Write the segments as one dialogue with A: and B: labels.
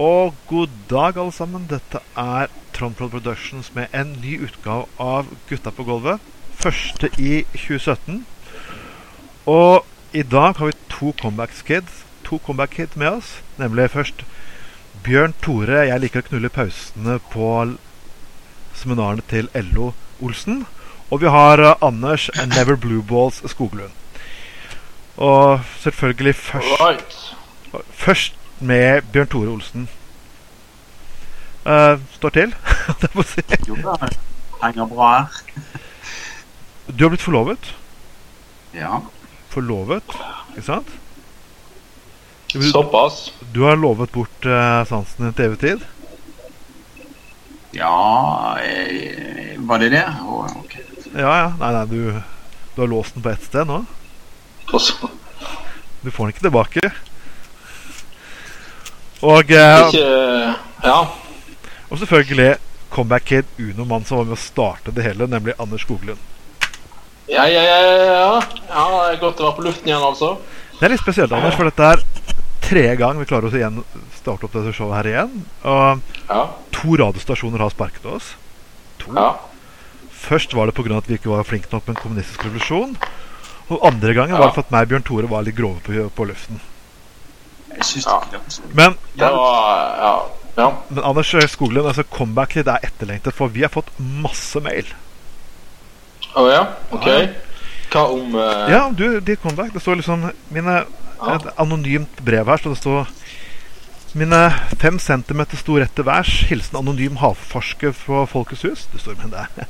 A: Og god dag, alle sammen. Dette er Trondprod Productions med en ny utgave av Gutta på gulvet. Første i 2017. Og i dag har vi to comeback-kids To comeback-kids med oss. Nemlig først Bjørn Tore. Jeg liker å knulle pausene på seminarene til LO Olsen. Og vi har uh, Anders Never Blue Balls Skoglund. Og selvfølgelig først. Først med Bjørn Tore Olsen. Uh, står til, holdt jeg på å si.
B: Jo da, henger bra her.
A: Du har blitt forlovet.
B: Ja.
A: Forlovet, ikke sant? Du,
C: Såpass.
A: du har lovet bort uh, sansen din til evig tid.
B: Ja jeg, Var det det? Oh, okay.
A: Ja, ja. Nei, nei, du, du har låst den på ett sted nå. Du får den ikke tilbake. Og, eh,
C: Ikke Ja.
A: og selvfølgelig comeback kid Uno mann som var med å starte det hele, nemlig Anders Skoglund.
C: Ja, ja, ja. ja, ja. Det er godt å være på luften igjen, altså.
A: Det er litt spesielt, Anders, for dette er tredje gang vi klarer oss igjen starte opp dette showet her igjen. Og
C: Ja.
A: to radiostasjoner har sparket oss. To.
C: ja.
A: Først var det pga. at vi ikke var flinke nok med en kommunistisk revolusjon. Og andre gangen var det for at meg og Bjørn Tore var litt grove på, på luften.
B: Jeg syns
C: Ja.
B: det hørtes
A: Men,
C: Det var Ja. ja.
A: men Anders Skoglund, altså comeback det er etterlengtet, for vi har fått masse mail.
C: Å ja? OK.
A: Ja, ja.
C: Hva om uh...
A: Ja, du, ditt comeback. Det står liksom mine,
C: Ja.
A: Et anonymt brev her, så det står Mine fem centimeter sto rett til værs. Hilsen anonym havforsker fra Folkets hus. Det står med det.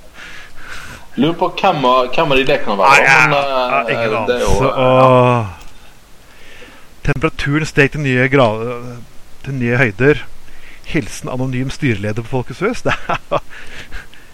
C: Lurer på hvem av, hvem av de det kan være.
A: Nei,
C: men,
A: uh,
C: ja,
A: ingen anelse. Temperaturen steg til nye, gra- til nye høyder. Hilsen anonym styreleder på Folkets hus.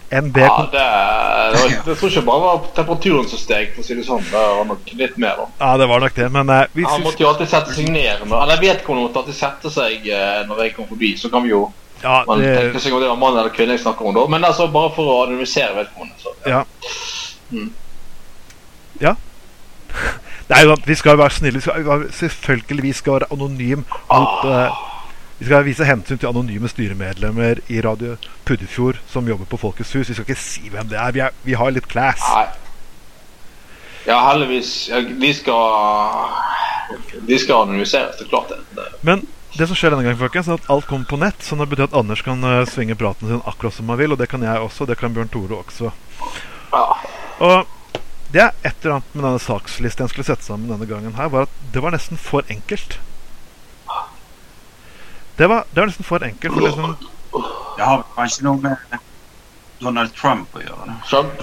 A: Det er NB
C: ja, det, det, var, Jeg tror ikke bare var temperaturen som steg, for å si det sånn. Det var nok litt mer, da.
A: Ja, det var nok det, men uh, vi
C: Han måtte jo alltid sette seg ned. Når, eller vedkommende måtte alltid sette seg uh, når jeg kom forbi. Så kan vi jo
A: ja,
C: man tenker
A: det,
C: seg om det var mann eller kvinne jeg snakker om da. Men altså bare for å anonymisere vedkommende. Så.
A: ja.
C: Mm.
A: Ja. Sånn, Vi skal jo være snille. Vi skal, selvfølgelig vi skal være anonym mot eh, Vi skal vise hensyn til anonyme styremedlemmer i Radio Puddefjord som jobber på Folkets hus. Vi skal ikke si hvem det er. Vi, er, vi har litt class.
C: Nei. Ja, heldigvis. Ja, vi skal Vi skal anonymiseres, det er klart det. det.
A: Men det som skjer denne gangen, folkens, er at alt kommer på nett. Så det betyr at Anders kan eh, svinge praten sin akkurat som han vil, og det kan jeg også. Det kan Bjørn Tore også.
C: Ja.
A: Og det er et eller annet med denne sakslisten jeg skulle sette sammen denne gangen her, var at det var nesten for enkelt. Det var, det var nesten for enkelt. For liksom,
B: Det har kanskje noe med Donald Trump å gjøre.
C: Trump.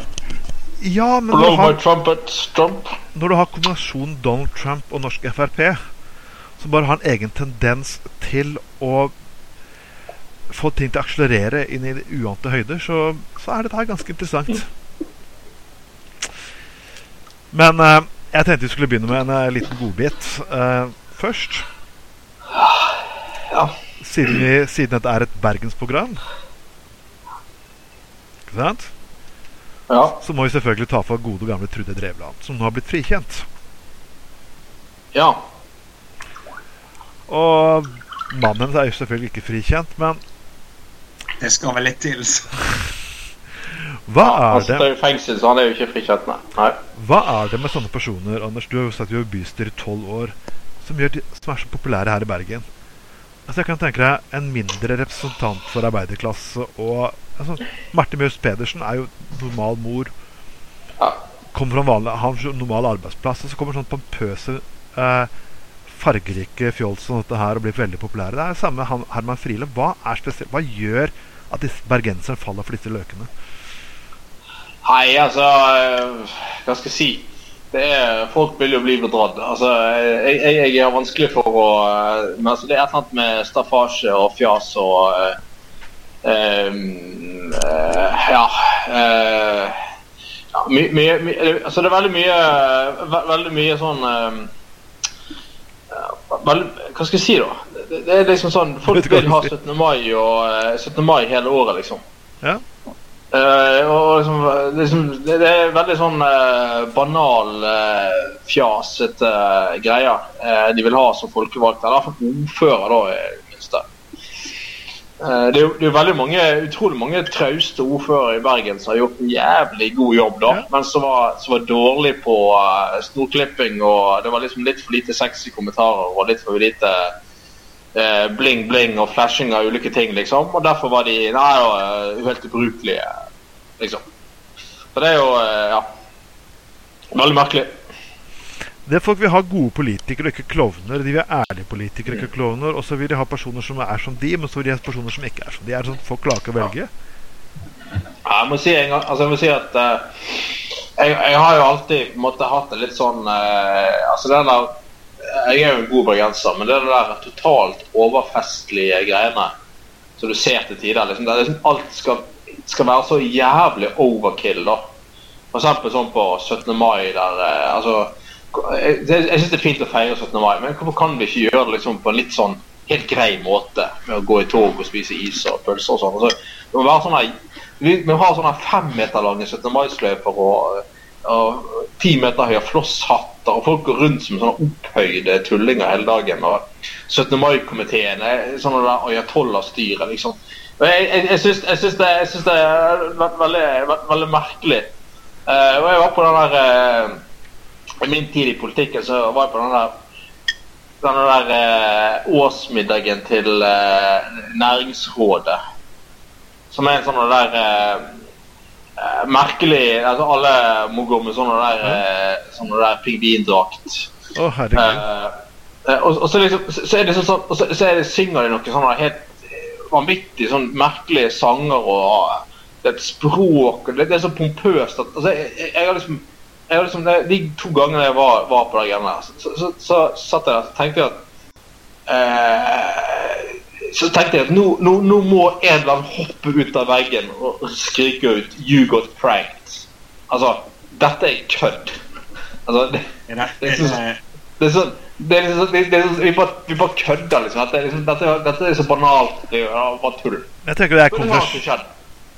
A: ja, men når du, har,
C: Trump.
A: når du har kombinasjonen Donald Trump og norsk Frp, som bare har en egen tendens til å få ting til å akselerere inn i uante høyder, så, så er dette her ganske interessant. Men uh, jeg tenkte vi skulle begynne med en uh, liten godbit uh, først.
C: Ja.
A: Siden, vi, siden dette er et bergensprogram, ikke sant?
C: Ja.
A: så må vi selvfølgelig ta for gode gamle Trude Drevland, som nå har blitt frikjent.
C: ja.
A: Og mannen hennes er jo selvfølgelig ikke frikjent, men
B: Det skal vel litt til. så.
A: Hva
C: Han
A: er det,
C: i fengsel, så han er jo ikke frikjent, nei. nei.
A: hva er det med sånne personer, Anders, du har jo satt jo i bystyret i tolv år, som, de, som er så populære her i Bergen? Altså Jeg kan tenke deg en mindre representant for arbeiderklasse og altså, Marte Mjøs Pedersen er jo normal mor.
C: Ja.
A: Kommer fra en vanlig, har normal arbeidsplass, og så kommer sånn pompøse, eh, fargerike fjols som dette her og blir veldig populære. Det er det samme med Herman Friele. Hva hva gjør at disse bergenserne faller for disse løkene?
C: Nei, altså øh, Hva skal jeg si? Det er, folk vil jo bli bedratt. Altså, jeg, jeg, jeg har vanskelig for å øh, Men altså, det er et eller annet med staffasje og fjas og uh, um, uh, Ja. Uh, ja mye, my, my, Altså, det er veldig mye ve Veldig mye sånn um, ja, Hva skal jeg si, da? Det, det er liksom sånn Folk vil ha 17. mai og øh, 17. mai hele året, liksom.
A: Ja.
C: Eh, og liksom, liksom det, det er veldig sånn uh, banal, uh, fjasete uh, greier eh, de vil ha som folkevalgte. Eller i hvert fall ordfører, da, i det minste. Eh, Det er jo det veldig mange, utrolig mange trauste ordførere i Bergen som har gjort en jævlig god jobb, da.
A: Ja.
C: Men som var, som var dårlig på eh, snorklipping, og det var liksom litt for lite sexy kommentarer og litt for lite eh, bling bling og flashing av ulike ting, liksom. Og derfor var de nei, eh, helt ubrukelige, liksom. Så det er jo eh, ja, veldig merkelig.
A: Det er folk vil ha gode politikere og ikke klovner. De vil ha ærlige politikere, ikke klovner. Og så vil de ha personer som er som de, men så vil de ha personer som ikke er som de. Er sånn Folk klarer ikke å velge.
C: Ja, Jeg må si, en gang, altså jeg må si at uh, jeg, jeg har jo alltid på en måte, hatt det litt sånn uh, altså den der, Jeg er jo en god bergenser, men det der totalt overfestlige greiene som du ser til tider liksom, det er liksom Alt skal, skal være så jævlig overkill. da For eksempel sånn på 17. mai der eh, altså, Jeg, jeg syns det er fint å feire 17. mai, men hvorfor kan vi ikke gjøre det liksom på en litt sånn helt grei måte? Med å gå i tog og spise is og pølser og sånn. Altså, det må være sånn her vi, vi har sånne fem meter lange 17. mai-sløyfer og, og ti meter høye flosshatter, og folk går rundt som sånne opphøyde tullinger hele dagen. Og 17. mai-komiteen er sånn ayatollah-styret. liksom. Jeg, jeg, jeg, syns, det, det har vært veldig, ve- veldig merkelig. Uh, og jeg var på den der uh, I min tid i politikken så var jeg på den der denne der uh, årsmiddagen til Næringsrådet. Som er en sånn der merkelig altså Alle må gå med sånne der, sånne der pingvindrakt.
A: Å, herregud.
C: Eh, eh, og, så, liksom, så er det sånn, så, så, så er det, synger de noe sånn helt vanvittig sånn merkelige sanger og det er et språk det, det er så pompøst at altså, jeg, jeg, jeg har liksom jeg har liksom, det, De to gangene jeg var, var på de greiene der, så, så, så, satt jeg der og tenkte at eh, Så tenkte jeg at nå, nå, nå må en eller annen hoppe ut av veggen og skrike ut 'You got pranked'. Altså, dette er kødd. Altså, det,
B: det,
C: Det så-
B: det,
C: det sånn det er liksom, det, det, er- vi, bare, vi bare kødder, liksom. Dette, liksom dette, dette er så banalt. Det er bare tull.
A: Jeg tenker det er konfers...
B: er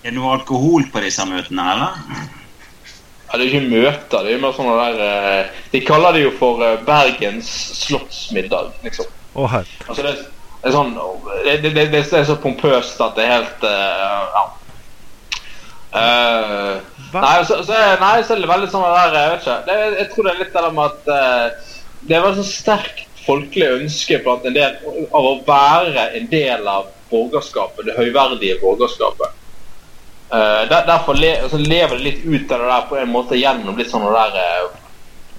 B: det noe alkohol på disse møtene, eller?
C: Ja, det er ikke møter. Det er mer sånne der eh, De kaller det jo for eh, Bergens slottsmiddag, liksom.
A: Oh.
C: Altså, det, det er sånn det, det, det, det er så pompøst at det er helt eh, Ja.
A: Uh,
C: nei, så, så, nei, så er det veldig sånn der Jeg vet ikke. Det, jeg tror det er litt det der med at eh, Det var et så sterkt folkelig ønske blant en del av å være en del av borgerskapet, det høyverdige borgerskapet. Uh, der, derfor le, altså, lever det litt ut av det der på en måte gjennom litt sånn der eh,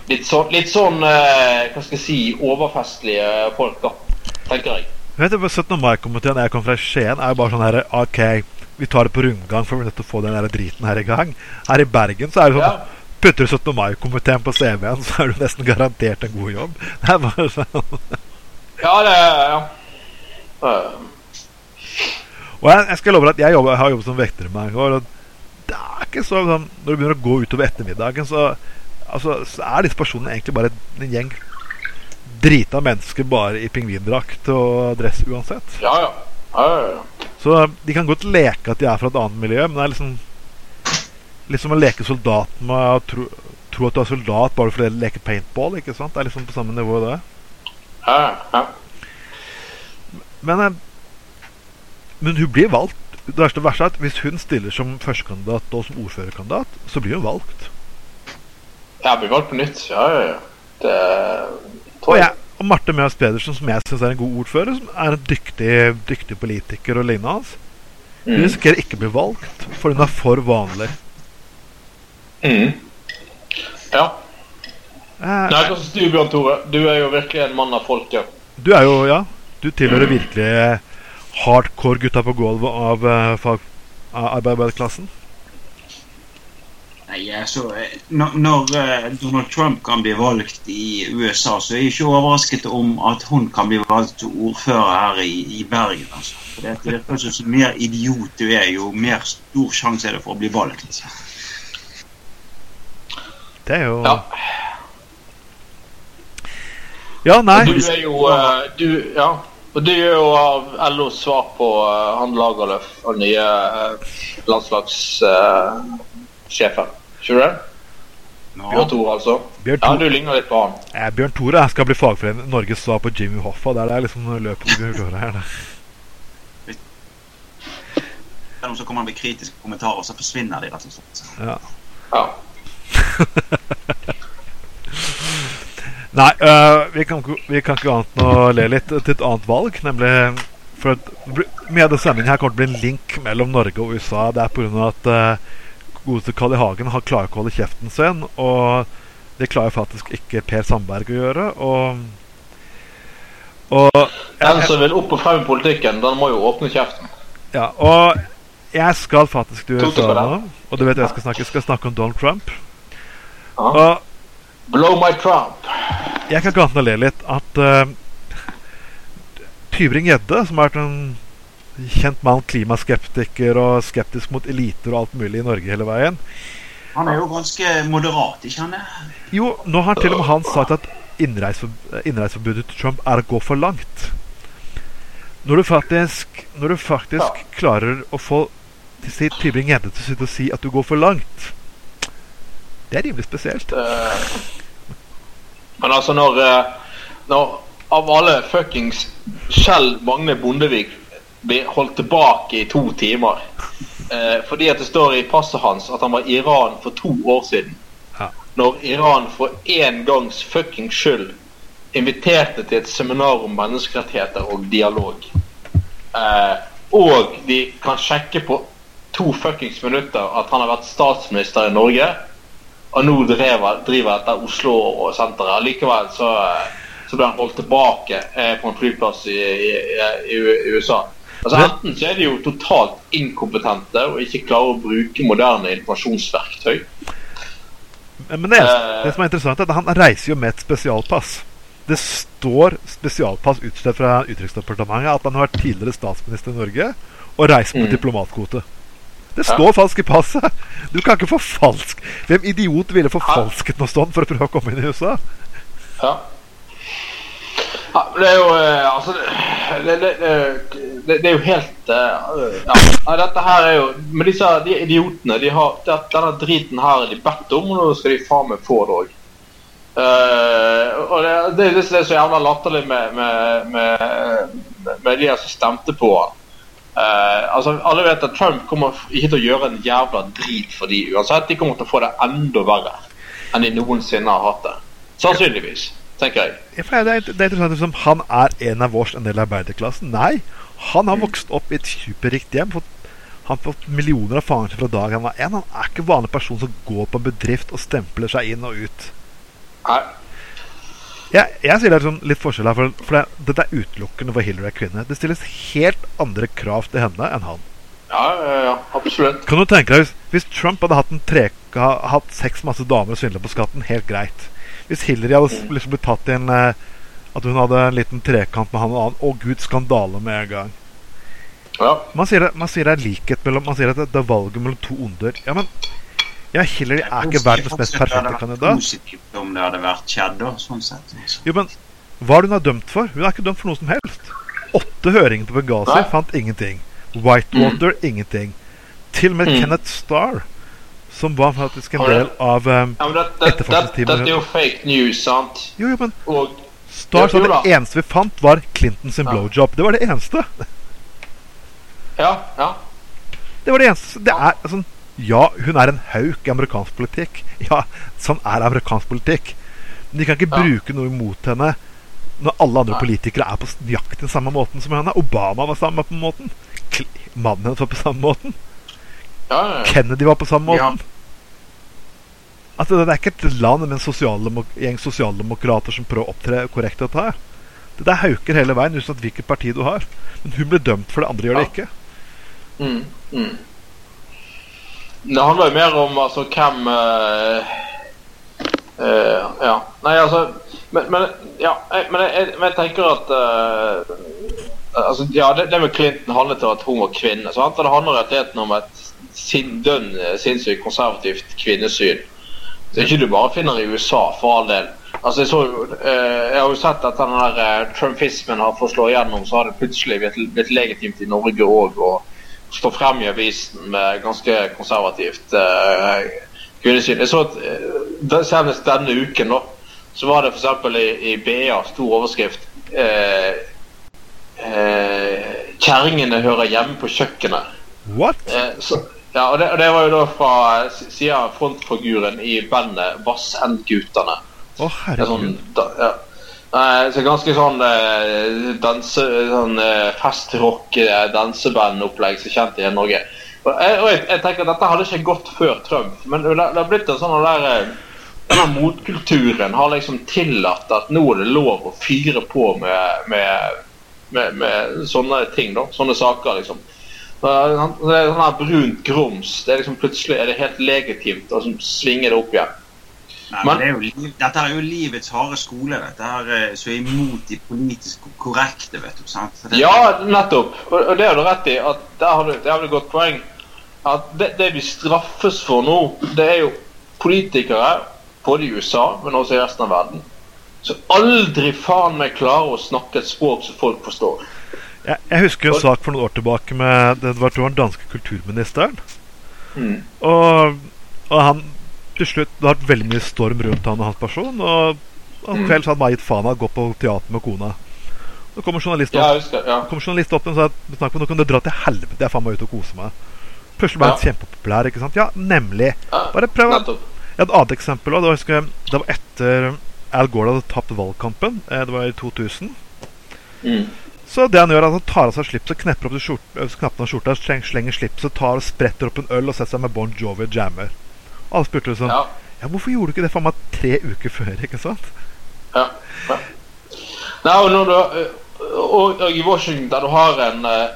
C: Litt sånn, litt sånn uh, hva skal jeg si, overfestlige folk, da. Tenker jeg.
A: Vet du, på 17. mai-komiteen jeg kom fra Skien, er jo bare sånn her OK, vi tar det på rundgang, for å få den der driten her i gang. Her i Bergen så er det sånn
C: Ja.
A: Putter du 17. mai-komiteen på CV-en, så er du nesten garantert en god jobb. Det er bare sånn.
C: Ja, det ja. Eh,
A: Og jeg, jeg skal love deg at jeg, jobber, jeg har jobbet som vekter i mange år. Det er ikke så sånn Når du begynner å gå utover ettermiddagen, så, altså, så er disse personene egentlig bare en gjeng drita mennesker bare i pingvindrakt og dress uansett.
C: ja, ja. ja, ja, ja.
A: Så de kan godt leke at de er fra et annet miljø, men det er liksom Litt som å leke soldat med å tro, tro at du er soldat bare fordi du leker paintball. ikke sant? Det er liksom på samme nivå, det.
C: ja, ja.
A: Men, eh, men hun blir valgt. Det verste, verste er at hvis hun stiller som førstekandidat og som ordførerkandidat, så blir hun valgt.
C: Ja, blir valgt på nytt. Ja, ja, ja. Det
A: Og, jeg, og Marte Mjøs Pedersen, som jeg syns er en god ordfører, som er en dyktig, dyktig politiker og lignende hans, hun
C: Mm.
A: risikerer ikke å bli valgt, for hun er for vanlig.
C: Mm. Ja.
A: Eh,
C: Nei, hva syns du, Bjørn Tore? Du er jo virkelig en mann av folket.
A: Du er jo, ja Du tilhører virkelig hardcore gutta på gulvet av av, av arbeiderklassen.
B: Nei, altså, eh, når, når eh, Donald Trump kan bli valgt i USA, så er jeg ikke overrasket om at hun kan bli valgt til ordfører her i, i Bergen. altså. For det virker som mer idiot du er, jo mer stor sjanse er det for å bli valgt.
A: Det er jo
C: Ja.
A: Ja, nei.
C: Du er jo eh, du, Ja. Og du er jo av LOs svar på uh, han Lagerlöf og nye uh, landslagssjefen. Ikke du det? Bjørn Tore, altså.
A: Bjørn,
C: Ja, du ligner litt på han.
A: eh, Bjørn Tore skal bli fagforening Norges svar på Jimmy Hoffa. Det er det liksom løpet vi gå her. da.
B: noen som kommer med kritiske kommentarer, så forsvinner de rett og slett.
A: Ja.
C: Ja.
A: Nei, uh, vi, kan, vi kan ikke annet enn å le litt til et annet valg, nemlig for at Mye av denne sendingen her kommer til å bli en link mellom Norge og USA. Det er pga. at uh, godeste Carl I. Hagen har klarer ikke å holde kjeften sin. Og det klarer faktisk ikke Per Sandberg å gjøre. Og, og
C: Den som vil opp og frem i politikken, den må jo åpne kjeften.
A: Ja, og jeg skal faktisk til
C: du
A: USA nå. Og du vet jeg skal snakke Jeg skal snakke om Donald Trump.
C: Ja.
A: Og
C: Blow my Trump.
A: jeg kan ikke annet enn å le litt at uh, Tybring-Gjedde, som har vært en kjent mann, klimaskeptiker og skeptisk mot eliter og alt mulig i Norge hele veien
B: Han er jo ganske moderat, ikke han det?
A: Jo, nå har til og med han sagt at innreisefor- innreiseforbudet til Trump er å gå for langt. Når du faktisk, når du faktisk klarer å få Tybring-Gjedde til å sitte og si at du går for langt Det er rimelig spesielt.
C: Eh, Men altså, når, eh, når av alle fuckings Kjell Magne Bondevik blir holdt tilbake i to timer eh, fordi at det står i passet hans at han var i Iran for to år siden.
A: Ja.
C: Når Iran for én gangs fuckings skyld inviterte til et seminar om menneskerettigheter og dialog, eh, og de kan sjekke på to fuckings minutter at han har vært statsminister i Norge, og nå driver, driver etter Oslo og senteret. Likevel så, så ble han holdt tilbake eh, på en flyplass i, i, i, i USA. Altså Enten så er de jo totalt inkompetente og ikke klarer å bruke moderne informasjonsverktøy.
A: Men det,
C: Eh.
A: det som er interessant, er at han reiser jo med et spesialpass. Det står spesialpass utstedt fra Utenriksdepartementet at han har vært tidligere statsminister i Norge og reist med
C: Mm.
A: diplomatkvote. Det
C: Ja.
A: står falsk i passet! Du kan ikke forfalske Hvem idiot ville forfalsket noe sånt for å prøve å komme inn i USA?
C: Ja. ja det er jo eh, Altså det, det, det, det, er jo helt eh, Ja. Dette her er jo Men disse de idiotene de har, Denne driten her er de bedt om, og nå skal de faen meg få det òg. og det, det, det er så jævla latterlig med, med, med, med de som stemte på han. Eh, altså, alle vet at Trump kommer ikke til å gjøre en jævla drit for de uansett. De kommer til å få det enda verre enn de noensinne har hatt det. Sannsynligvis, tenker jeg.
A: Ja, Det er, det er interessant liksom, Han er en av vårs, en del av arbeiderklassen. Nei, han har vokst opp i et superrikt hjem. Fått, han har fått millioner av fanger fra dag han var en. Han er ikke vanlig person som går på en bedrift og stempler seg inn og ut.
C: Nei.
A: Jeg, jeg sier det er sånn litt forskjell her, for, for det, dette er utelukkende for Hillary er kvinne. Det stilles helt andre krav til henne enn han.
C: Ja, ja, ja, absolutt.
A: Kan du tenke deg Hvis, hvis Trump hadde hatt, en tre, hatt seks masse damer og svindla på skatten, helt greit. Hvis Hillary hadde liksom blitt tatt i en eh, At hun hadde en liten trekant med han og annen Å gud, skandale med en gang.
C: Ja.
A: Man sier, det, man sier det er likhet mellom Man sier at det, det er valget mellom to onder. Ja, men ja, Hillary er ikke verdens mest perfekte kandidat.
B: Positivt om det hadde vært Chad, da, sånn sett. altså.
A: Jo, men hva er det hun er dømt for? Hun er ikke dømt for noe som helst. Åtte høringer på Benghazi fant ingenting. Whitewater ingenting. Til og med
C: Mm.
A: Kenneth Starr, som var faktisk en del av um, Etterforskningsteamet.
C: dette er jo fake news, sant?
A: Jo, jo, men
C: Og
A: Starr sa det eneste vi fant, var Clinton sin
C: Ja.
A: blowjob. Det var det eneste.
C: Ja, ja.
A: Det var det eneste. Det er sånn Ja, hun er en hauk i amerikansk politikk. Ja, sånn er amerikansk politikk. Men de kan ikke
C: Ja.
A: bruke noe imot henne når alle andre
C: Nei.
A: politikere er på nøyaktig den samme måten som henne. Obama var samme på måten. Mannen hennes var på samme måten.
C: ja, ja.
A: Kennedy var på samme
B: Ja.
A: måten. Altså, det er ikke et land med en sosialdemok gjeng sosialdemokrater som prøver å opptre korrekt. Dette her. Det der hauker hele veien, uansett hvilket parti du har. Men hun ble dømt for det, andre gjør det ikke.
C: Mm, mm. Det handler jo mer om altså hvem uh, uh, Ja. Nei, altså Men, men ja, jeg, men, jeg, jeg tenker at uh, altså, Ja, det, det med Clinton handlet om at hun var kvinne. Sant? Og det handler i realiteten om et sin, dønn sinnssykt konservativt kvinnesyn. Det er ikke du bare finner i USA, for all del. Altså, jeg, så, jeg har jo sett at den der trumpismen har fått slå igjennom, så har det plutselig blitt, blitt legitimt i Norge òg å stå frem i avisen med ganske konservativt eh, kvinnesyn. Jeg så at eh, Senest denne uken da, så var det f.eks. I, i BA stor overskrift eh, eh, 'Kjerringene hører hjemme på kjøkkenet'.
A: What?
C: Eh, så, ja, og det, og det var jo da fra siden av frontfiguren i bandet Vassendgutane.
A: Å,
C: Det er sånn, da, ja. Eh, så ganske sånn eh, danse, sånn eh, festrock, eh, danseband-opplegg som er kjent i Norge. Jeg, og jeg, jeg tenker at Dette hadde ikke gått før Trump, men det, har blitt en sånn der eh, Denne motkulturen har liksom tillatt at nå er det lov å fyre på med, med, med, med sånne ting. da, Sånne saker, liksom. Så, sånn her brunt grums. Det er liksom Plutselig er det helt legitimt å sånn svinge det opp igjen.
B: Nei,
C: Men-
B: det er jo, dette er jo livets harde skole. Dette her så er imot de politisk korrekte, vet du. sant? Det-
C: Ja, nettopp. Og, og det har du rett i. at Der har du, der har du godt poeng. At det, det vi straffes for nå, det er jo politikere, både i USA, men også i resten av verden, som aldri faen meg klarer å snakke et språk som folk forstår.
A: Jeg, jeg husker en sak for noen år tilbake med det var, tror jeg, den danske kulturministeren.
C: Mm.
A: Og, og han til slutt Det har vært veldig mye storm rundt han og hans person. Og,
C: Mm.
A: kveld så hadde han bare gitt faen i å gå på teater med kona. Så kommer journalisten opp,
C: ja, ja.
A: kom journalist opp og sa at nå kan du dra til helvete. Jeg er faen meg ute og kose meg. Plutselig ble han
C: Ja.
A: kjempepopulær. ikke sant? Ja, nemlig. Bare prøv Jeg hadde et annet eksempel det var, det var etter Al Gore hadde tapt valgkampen. eh, Det var i 2000.
C: Mm.
A: Så det han gjør, er at han tar av seg slipset, knepper opp skjort, knappene av skjorta, sleng, slenger slipset, tar og spretter opp en øl og setter seg med Bon Jovi og jammer. Alle spurte liksom ja.
C: Ja.
A: hvorfor gjorde du ikke det for meg tre uker før? ikke sant?
C: Ja. ja. Nei, og, når du, og, og i Washington, der du har en, eh,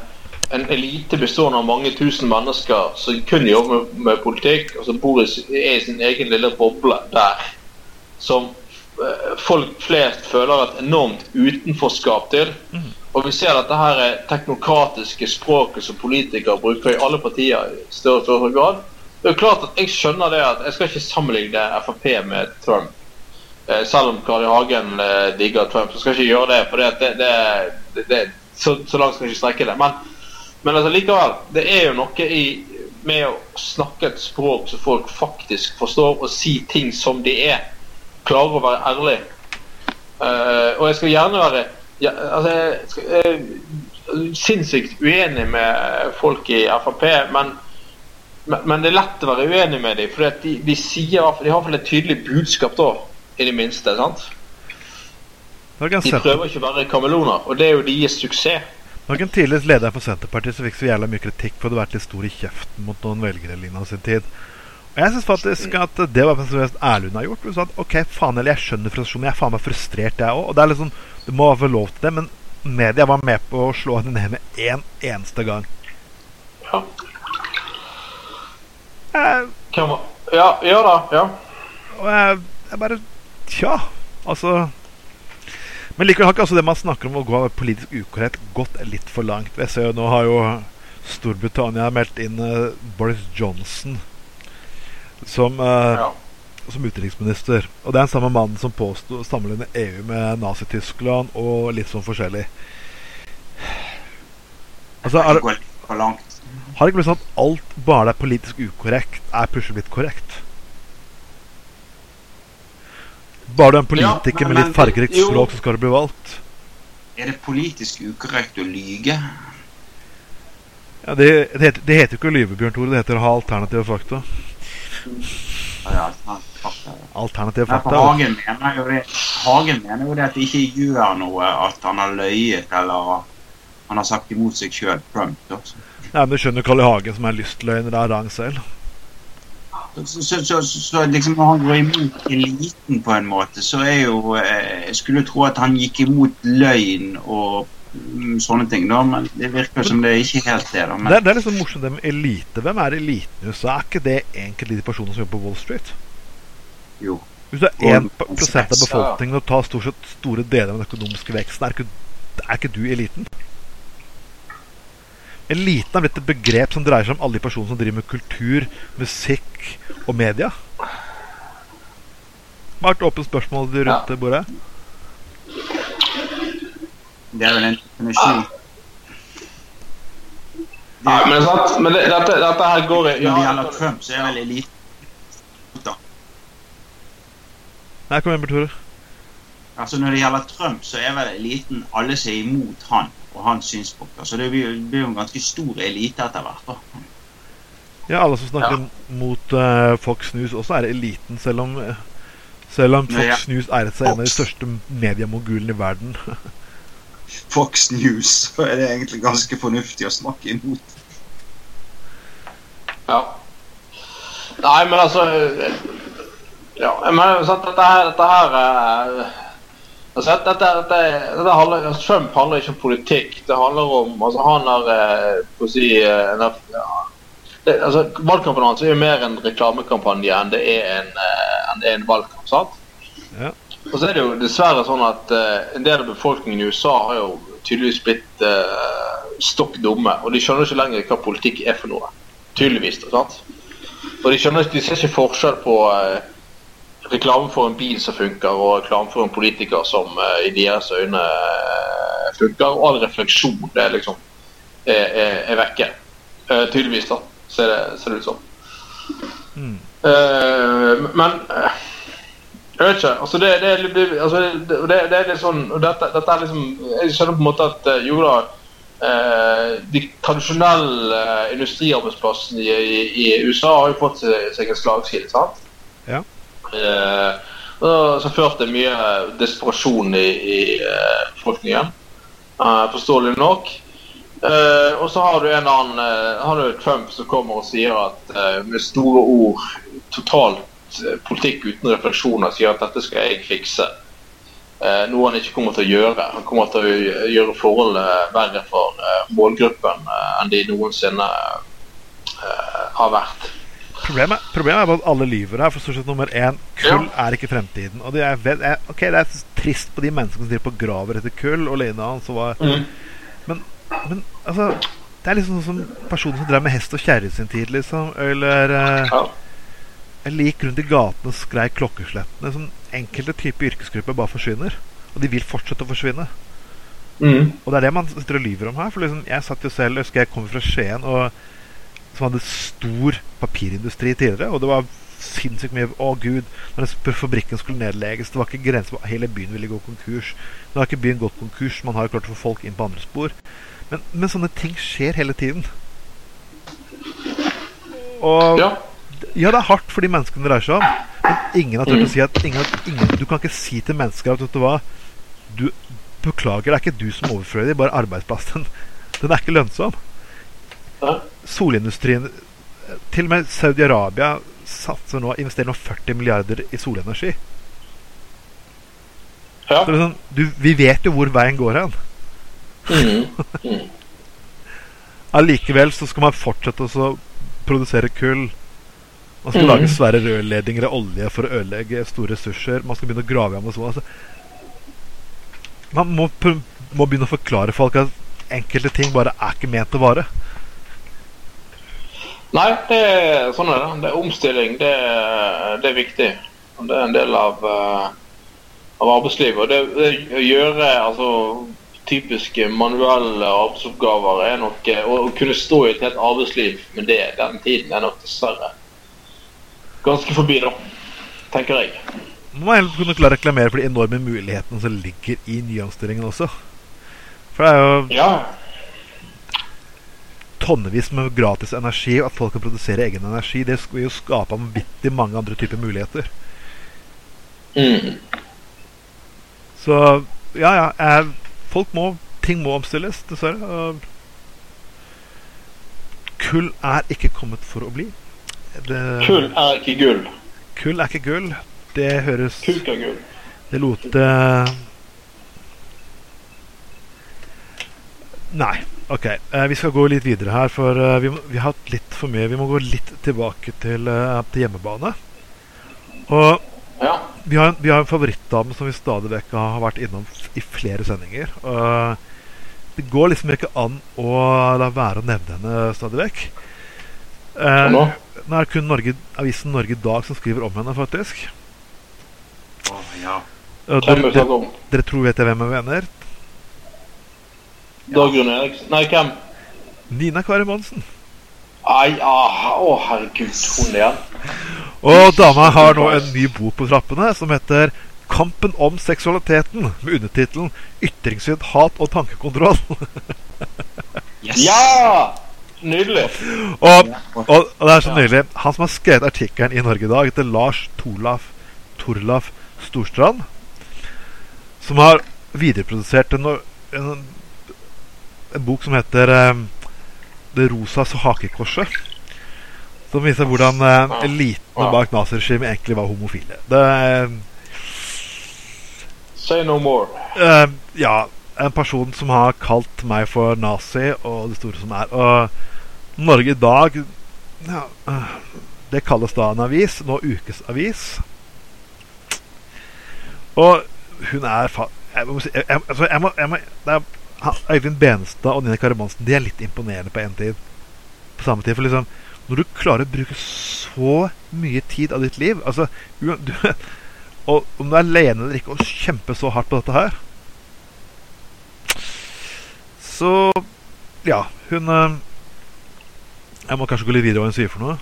C: en elite bestående av mange tusen mennesker som kun jobber med, med politikk, og som bor i, er i sin egen lille boble der, som eh, folk flest føler et enormt utenforskap til. Og vi ser dette her teknokratiske språket som politikere bruker i alle partier i større og større grad. Det er klart at Jeg skjønner det at jeg skal ikke sammenligne Frp med Trump. Eh, selv om Karl I. Hagen eh, digger Trump, så skal jeg ikke gjøre det. For det, det, det, det, så, så langt skal jeg ikke strekke det. Men, men altså, likevel, det er jo noe i med å snakke et språk som folk faktisk forstår, og si ting som de er. Klare å være ærlig. Eh, og jeg skal gjerne være ja, altså, jeg skal, jeg er sinnssykt uenig med folk i Frp, men men, men det er lett å være uenig med dem, for de, de sier de har i hvert fall et tydelig budskap, da, i det minste. sant?
A: En,
C: De prøver ikke å være kameleoner, og det er jo deres suksess.
A: det var ikke en tidligere leder for Senterpartiet som fikk så jævla mye kritikk for å ha vært litt stor i kjeften mot noen velgere i lignende sin tid. Og jeg syns faktisk at det var det mest Erlund har gjort. Hun sa at ok, faen eller jeg skjønner frustrasjonen, jeg er faen meg frustrert, jeg òg. Og det er liksom, du må få lov til det, men media var med på å slå henne ned med én eneste gang.
C: Ja. Hvem Ja, ja da. Ja.
A: og jeg, jeg bare Tja, altså Men likevel har ikke altså det man snakker om å gå av politisk ukorrekt, gått litt for langt. Jeg ser jo Nå har jo Storbritannia meldt inn uh, Boris Johnson som, uh,
C: ja.
A: som utenriksminister. Og det er den samme mannen som påsto å sammenligne EU med Nazi-Tyskland og litt sånn forskjellig. Altså, er,
B: Det går litt for langt.
A: Har det ikke blitt sånn at alt bare det er politisk ukorrekt, er plutselig blitt korrekt? Bare du er en politiker
B: Ja, men-
A: med litt fargerikt språk, så skal du bli valgt.
B: Er det politisk ukorrekt å lyge?
A: Ja, det, det, heter, det heter ikke å lyve, Bjørn Tore. Det heter å ha alternative fakta.
B: Ja, fakta.
A: Alternative
B: Nei,
A: fakta.
B: Hagen mener jo det Hagen mener jo det at det ikke gjør noe at han har løyet eller han har sagt imot seg sjøl, Trump. Da.
A: Nei, men Du skjønner Karl I. Hagen som er lystløgner av rang selv.
B: Så, så, så, så, liksom når han går imot eliten på en måte, så er jo eh, Jeg skulle tro at han gikk imot løgn og mm, sånne ting, da, men det virker som det er ikke helt det. da.
A: Det,
B: Men,
A: det er liksom morsomt det med elite. Hvem er eliten i USA? Er ikke det egentlig de personene som jobber på Wall Street?
B: jo.
A: Hvis du er 1 prosent av befolkningen og tar stort sett store deler av den økonomiske veksten, er ikke, er ikke du eliten? Eliten er blitt et begrep som dreier seg om alle de personene som driver med kultur, musikk og media. Det er et åpent spørsmål rundt
C: Ja.
A: bordet?
B: Det er vel en definisjon.
C: Ja, men, sant? men det, dette, dette her går i
B: Når det gjelder Trump, så er vel eliten.
A: Nei, kom igjen, Tore.
B: Altså Når det gjelder Trump, så er vel eliten alle som er imot han og hans synspunkter. Så det blir, det blir jo en ganske stor elite etter hvert. da.
A: Ja, alle som snakker
C: Ja.
A: mot uh, Fox News, også er eliten, selv om selv om Fox
B: Ja.
A: News eier seg en av de største mediemogulene i verden.
B: Fox News, så er det egentlig ganske fornuftig å snakke imot.
C: Ja. Nei, men altså Ja, men sant, dette her, dette her eh, altså, dette, dette, dette handler, altså, Trump handler ikke om politikk. Det handler om altså, Han har eh, si eh, en, ja, det, altså, Valgkampen hans er jo mer en reklamekampanje enn det er en, eh, det er en valgkamp. sant?
A: Ja.
C: Og så er det jo dessverre sånn at eh, en del av befolkningen i USA har jo tydeligvis blitt uh, stokk dumme. Og de skjønner ikke lenger hva politikk er for noe. Tydeligvis. sant? Og de skjønner ikke, de ser ikke forskjell på eh, reklame for en bil som funker, og reklame for en politiker som eh, i deres øyne eh, funker. Og all refleksjon det er liksom er, er, er vekke. Uh, tydeligvis, da, ser det, ser det ut som.
A: Mm.
C: Uh, men uh, jeg vet ikke. altså Det, det, litt- altså det, det, det er litt sånn dette, dette er liksom Jeg skjønner på en måte at jo da De tradisjonelle industriarbeidsplassene i, i, i USA har jo fått seg, seg en slagside. sant?
A: Ja.
C: Eh, så førte det mye desperasjon i, i eh, befolkningen. Eh, forståelig nok. Eh, og så har du en annen eh, har du Trump som kommer og sier at eh, med store ord totalt eh, politikk uten refleksjoner sier at dette skal jeg fikse. Eh, noe han ikke kommer til å gjøre. Han kommer til å gjøre forholdet verre for eh, målgruppen eh, enn de noensinne eh, har vært.
A: Problemet, problemet er bare at alle lyver her. For stort sett nummer én kull er ikke fremtiden. Og det er, ok, det er trist på de menneskene som driver på graver etter kull. Og Lena hans og var Men altså Det er liksom sånn som personer som drev med hest og kjerre i sin tid, liksom. Eller eh,
C: Ja.
A: Eller gikk rundt i gatene og skrei klokkeslettene. Som enkelte typer yrkesgrupper bare forsvinner. Og de vil fortsette å forsvinne.
C: Mm.
A: Og det er det man sitter og lyver om her. For liksom, jeg satt jo selv, jeg husker jeg kommer fra Skien, og, som hadde stor papirindustri tidligere. Og det var sinnssykt mye Å, gud, når fabrikken skulle nedlegges Det var ikke grenser på Hele byen ville gå konkurs. Nå har ikke byen gått konkurs. Man har jo klart å få folk inn på andre spor. Men, men sånne ting skjer hele tiden. Og
C: ja.
A: ja, det er hardt for de menneskene det dreier seg om. Men ingen har turt å si at ingen, ingen, Du kan ikke si til mennesker at vet du hva Du beklager, det er ikke du som overfører dem, bare arbeidsplassen. Den er ikke lønnsom. Solindustrien Til og med Saudi-Arabia satser nå investerer nå 40 milliarder i solenergi.
C: ja.
A: Sånn, du, vi vet jo hvor veien går hen.
C: Mm.
A: Allikevel så skal man fortsette å produsere kull. Man skal
C: mm.
A: lage svære rørledninger av olje for å ødelegge store ressurser. Man skal begynne å grave i Amazon. Altså, man må, må begynne å forklare folk at enkelte ting bare er ikke ment å vare.
C: Nei, det sånn er det. Det er omstilling. Det det er viktig. Det er en del av, eh, av arbeidslivet. Og det, det å gjøre altså, typiske manuelle arbeidsoppgaver er nok eh, Å å kunne stå i et helt arbeidsliv med det den tiden er nok dessverre ganske forbi, da. Tenker jeg.
A: Man må heller kunne klare å reklamere for de enorme mulighetene som ligger i nyomstillingen også. For det er jo
C: Ja.
A: Tonnevis med gratis energi, og at folk kan produsere egen energi. Det vil jo skape vanvittig mange andre typer muligheter.
C: Mm.
A: Så ja, ja. eh, folk må Ting må omstilles, dessverre. Og kull er ikke kommet for å bli. Det,
C: Kull er ikke gull.
A: Kull er ikke gull. Det høres
C: Kuk er gull.
A: Det lot eh, Nei. Ok. eh, vi skal gå litt videre her, for eh, vi, må, vi har hatt litt for mye. Vi må gå litt tilbake til, eh, til hjemmebane. Og
C: Ja.
A: vi har, vi har en favorittdame som vi stadig vekk har vært innom i flere sendinger. Og det går liksom ikke an å la være å nevne henne stadig vekk. Eh,
C: nå?
A: nå er det kun Norge, avisen Norge i dag som skriver om henne, faktisk.
B: Oh, ja.
A: Dere,
C: er
A: dere, dere tror vet jeg hvem jeg mener?
C: Dagrun Eriksen? Nei, hvem?
A: Nina Kari Monsen.
C: Ai, ah, å herregud, hun igjen.
A: Og dama har nå en ny bok på trappene som heter 'Kampen om seksualiteten', med undertittelen 'Ytringsfrihet, hat og tankekontroll'.
B: Yes!
C: Ja! Nydelig.
A: Og, og, og det er så nydelig. Han som har skrevet artikkelen i Norge i dag, heter Lars Torlaf, Torlaf Storstrand. Som har videreprodusert en, en, en bok som heter eh, 'Det rosa hakekorset'. Som viser hvordan eh, elitene bak naziregimet egentlig var homofile. Det eh,
C: Say no more.
A: Ja, en person som har kalt meg for nazi, og det store som er. Og Norge i dag ja, Det kalles da en avis. Nå ukesavis. Og hun er fa... Jeg må si jeg, jeg, altså, jeg må, jeg må, det er, Øyvind Benestad og Nina Karamonsen De er litt imponerende på én tid. På samme tid. For liksom Når du klarer å bruke så mye tid av ditt liv altså, du, Og om du er alene eller ikke, og kjempe så hardt på dette her Så Ja, hun eh, Jeg må kanskje gå litt videre hva hun sier for noe.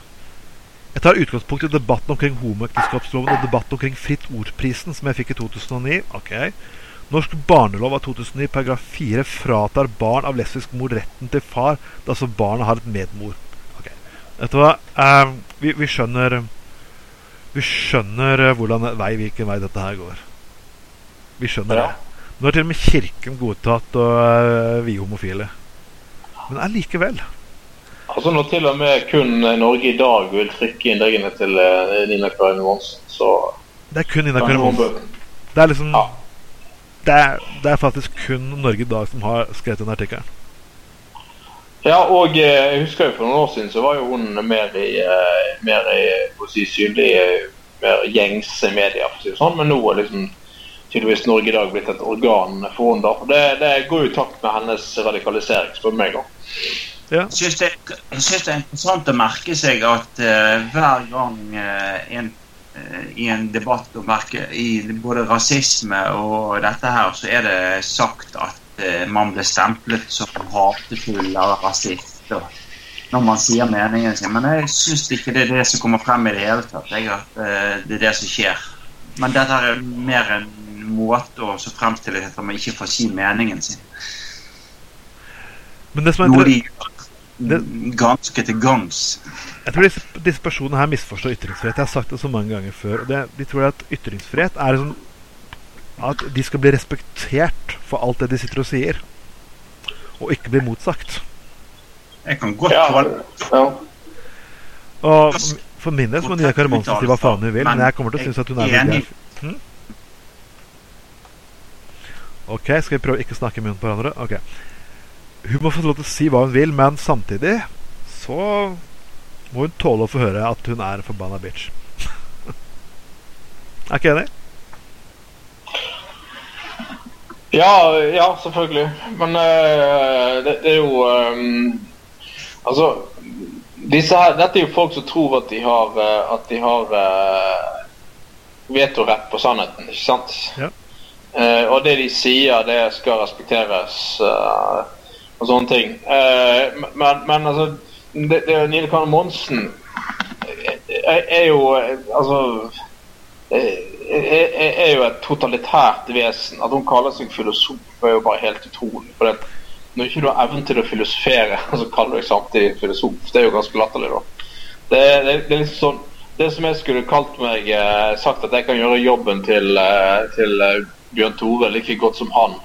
A: Jeg tar utgangspunkt i debatten omkring homoekteskapsloven og debatten omkring Fritt Ord-prisen, som jeg fikk i 2009. Ok. Norsk barnelov av 2009 paragraf 4 fratar barn av lesbisk mor retten til far så barnet har et medmor. Ok. Vet du hva? Eh, vi, vi skjønner Vi skjønner eh, hvordan vei, hvilken vei dette her går. Vi skjønner det. Nå har til og med Kirken godtatt å uh, vie homofile. Men allikevel.
C: Altså Når til og med kun Norge i dag vil trykke innleggene til eh, Nina Karin Monsen, så
A: Det er kun Nina
C: Karin
A: Kari Monsen. Det er liksom
C: Ja.
A: Det, er, det er faktisk kun Norge i dag som har skrevet den artikkelen.
C: Ja, og eh, jeg husker jo for noen år siden så var jo hun mer i, eh, mer i si, synlig, eh, mer gjengse media, for å si det sånn. Men nå er liksom tydeligvis Norge i dag blitt et organ for henne. da. Det, det går jo i takt med hennes radikalisering, spør du meg. da.
A: Ja.
B: Jeg syns det, det er interessant å merke seg at uh, hver gang uh, en, i en debatt om både rasisme og dette her, så er det sagt at eh, man blir stemplet som hatefull eller rasist. Når man sier meningen sin. Men jeg syns ikke det er det som kommer frem i det hele tatt. Jeg, at eh, det er det som skjer. Men dette er mer en måte å så fremstille det at man ikke får si meningen sin.
A: Men det som er
B: Noe
A: inter-
B: de ganske til gangs.
A: jeg tror disse, disse personene her misforstår ytringsfrihet. Jeg har sagt det så mange ganger før. Og det, de tror at ytringsfrihet er sånn at de skal bli respektert for alt det de sitter og sier. Og ikke bli motsagt.
B: Jeg kan godt
C: Ja, ja.
A: Og for min del så må Nina Karamansen si hva faen hun vil, men jeg kommer til å synes at hun er
B: Enig.
A: Hm? Ok, skal vi prøve ikke å ikke snakke i munnen på hverandre? Ok. Hun må få lov til å si hva hun vil, men samtidig så må hun tåle å få høre at hun er en forbanna bitch. er ikke enig?
C: Ja, ja, selvfølgelig. Men eh, det, det er jo eh, Altså disse her, Dette er jo folk som tror at de har, eh, at de har uh, vetorett på sannheten, ikke sant?
A: Ja.
C: Uh, og det de sier, det skal respekteres eh, og sånne ting. Eh, men, men altså det, det, Nile Kane Monsen er, er jo eh, Altså er, er, jo et totalitært vesen. At hun kaller seg filosof, er jo bare helt utrolig. For det, når ikke du har evnen til å filosofere, så kaller du deg samtidig filosof. Det er jo ganske latterlig, da. Det, det, det er liksom sånn Det som jeg skulle kalt meg eh, Sagt at jeg kan gjøre jobben til, eh, til eh, Bjørn Tore like godt som han.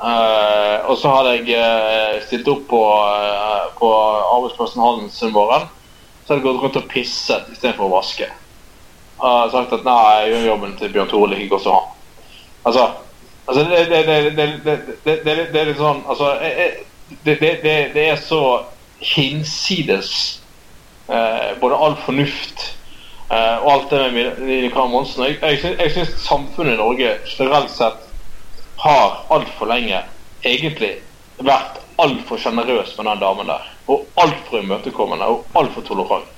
C: Eh, og så hadde jeg uh, stilt opp på, uh, på arbeidsplassen hans en morgen. Så hadde jeg gått rundt og pisset istedenfor å vaske. Og sagt at nei, jeg gjør jobben til Bjørn Tore like godt som han. Altså, altså det, det, det, det, er litt sånn altså, det, er så hinsides både all fornuft og alt det med Karen Monsen. Jeg, jeg, jeg syns samfunnet i Norge generelt sett har altfor lenge egentlig vært altfor sjenerøs med den damen der. Og altfor imøtekommende og altfor tolerant.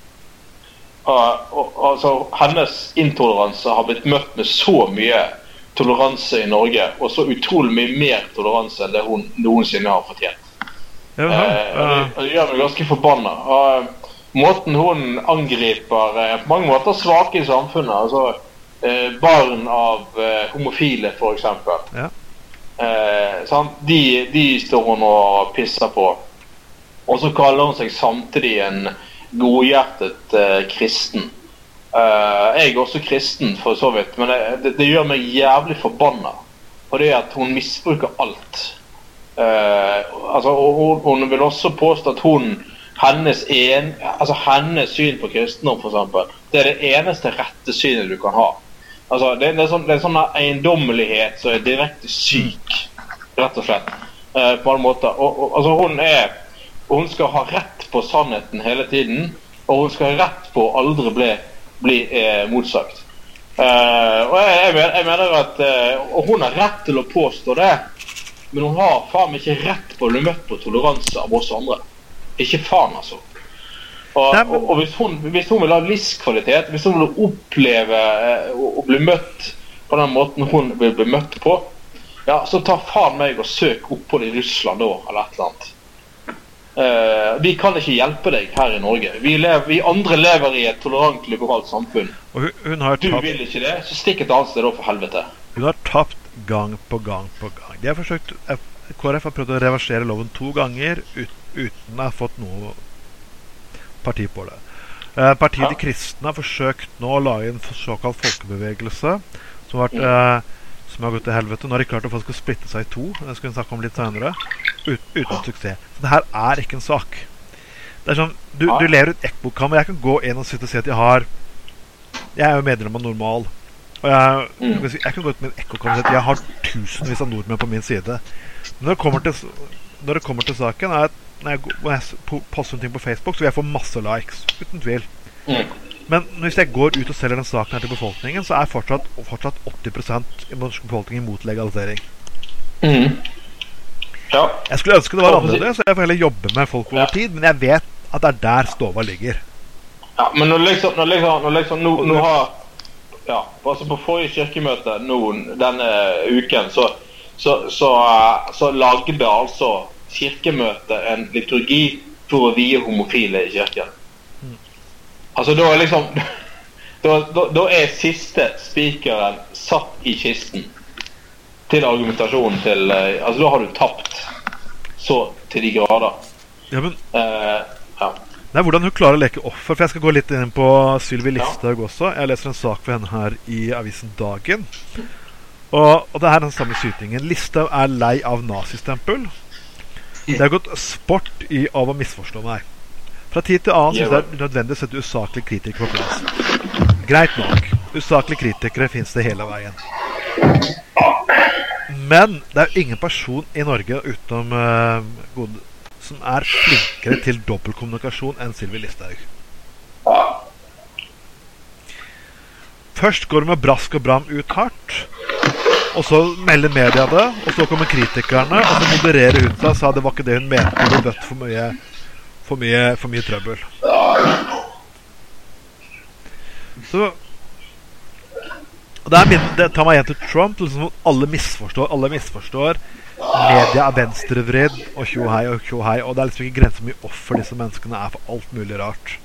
C: Altså, hennes intoleranse har blitt møtt med så mye toleranse i Norge, og så utrolig mye mer toleranse enn det hun noensinne har fortjent. Eh, det,
A: ja.
C: og det gjør meg ganske forbanna. Og, måten hun angriper eh, på mange måter svake i samfunnet, altså eh, barn av eh, homofile f.eks.
A: Ja.
C: Eh, de, de står hun og pisser på. og så kaller hun seg samtidig en godhjertet eh, kristen. Eh, jeg er også kristen, for så vidt, men det, det, det gjør meg jævlig forbanna. er at hun misbruker alt. Eh, altså, hun, hun vil også påstå at hun hennes, en, altså hennes syn på kristendom, f.eks., det er det eneste rette synet du kan ha. Altså, det, det, er sånn, det er sånn eiendommelighet som er direkte syk, rett og slett. Eh, på alle måter. Og, og, altså, hun er Hun skal ha rett på sannheten hele tiden, og hun skal ha rett på å aldri bli, bli eh, motsagt. Eh, og jeg, jeg, mener, jeg mener at eh, Og hun har rett til å påstå det, men hun har faen ikke rett på å bli møtt på toleranse av oss andre. Ikke faen, altså. Og,
A: Nei, men-
C: og, og hvis, hun, hvis hun vil ha livskvalitet, hvis hun vil oppleve eh, å, bli møtt på den måten hun vil bli møtt på, ja, så ta faen meg og søk opphold i Russland da, eller et eller annet. Uh, vi kan ikke hjelpe deg her i Norge. Vi, lever, vi andre lever i et tolerant, liberalt samfunn.
A: Hun, hun, har
C: Du vil ikke det, så stikk et annet sted da, for helvete.
A: hun har tapt gang på gang på gang. De har forsøkt, KrF har prøvd å reversere loven to ganger ut, uten å ha fått noe parti på det. Eh, partiet
C: Ja.
A: De kristne har forsøkt nå å lage en såkalt folkebevegelse som har, vært, eh, som har gått til helvete. Nå har de klart å skal splitte seg i to. Det skal vi snakke om litt senere. Ut, uten suksess. Så det her er ikke en sak. Det er sånn, Du, du lever ut et ekkokammer. Jeg kan gå inn og sitte og si at jeg har Jeg er jo medlem av Normal. Og jeg,
C: Mm.
A: jeg kan jeg kan gå ut med en ekkokammer og si at jeg har tusenvis av nordmenn på min side. Men når det kommer til, det kommer til saken, er at når jeg, når jeg poster ting på Facebook, så vil jeg få masse likes. Uten tvil.
C: Mm.
A: Men hvis jeg går ut og selger den saken her til befolkningen, så er fortsatt, fortsatt 80% i den norske befolkningen mot legalisering.
C: Mm. Ja.
A: Jeg skulle ønske det var annerledes, så jeg får heller jobbe med folk over tid, men jeg vet at det er der stova ligger.
C: Ja, men når liksom, når liksom, når liksom nå, nå har Ja, altså på forrige kirkemøte nå denne uken, så, så, så, eh, så lagde altså kirkemøtet en liturgi for å vie homofile i kirken. Altså da er liksom da, da, da er siste spikeren satt i kisten til argumentasjonen til eh, Altså da har du tapt så til de grader.
A: Ja, men
C: uh, ja.
A: Det er hvordan hun klarer å leke offer. For Jeg skal gå litt inn på Sylvi
C: Ja.
A: Også. Jeg leser en sak for henne her i avisen Dagen. Og, og det er den samme sytingen. Listhaug er lei av nazistempel. Det har gått sport i av å misforstå meg. Fra tid til annen syns jeg det er nødvendig å sette usaklige kritikere på plass. Greit nok. Usaklige kritikere fins det hele veien. Men det er jo ingen person i Norge utenom uh, gode, som er flinkere til dobbeltkommunikasjon enn Sylvi Listhaug. Først går hun med brask og bram ut hardt. Og så melder media det, og så kommer kritikerne, og så modererer hun seg og sa det var ikke det hun mente. Hun ble bøtt for mye, for mye, for mye trøbbel. Så det, min, det tar meg igjen til Trump. Liksom, alle misforstår. Alle misforstår. Media er venstrevridd og tjohei og tjohei. Og det er liksom ikke grenser for mye offer disse menneskene er for alt mulig rart.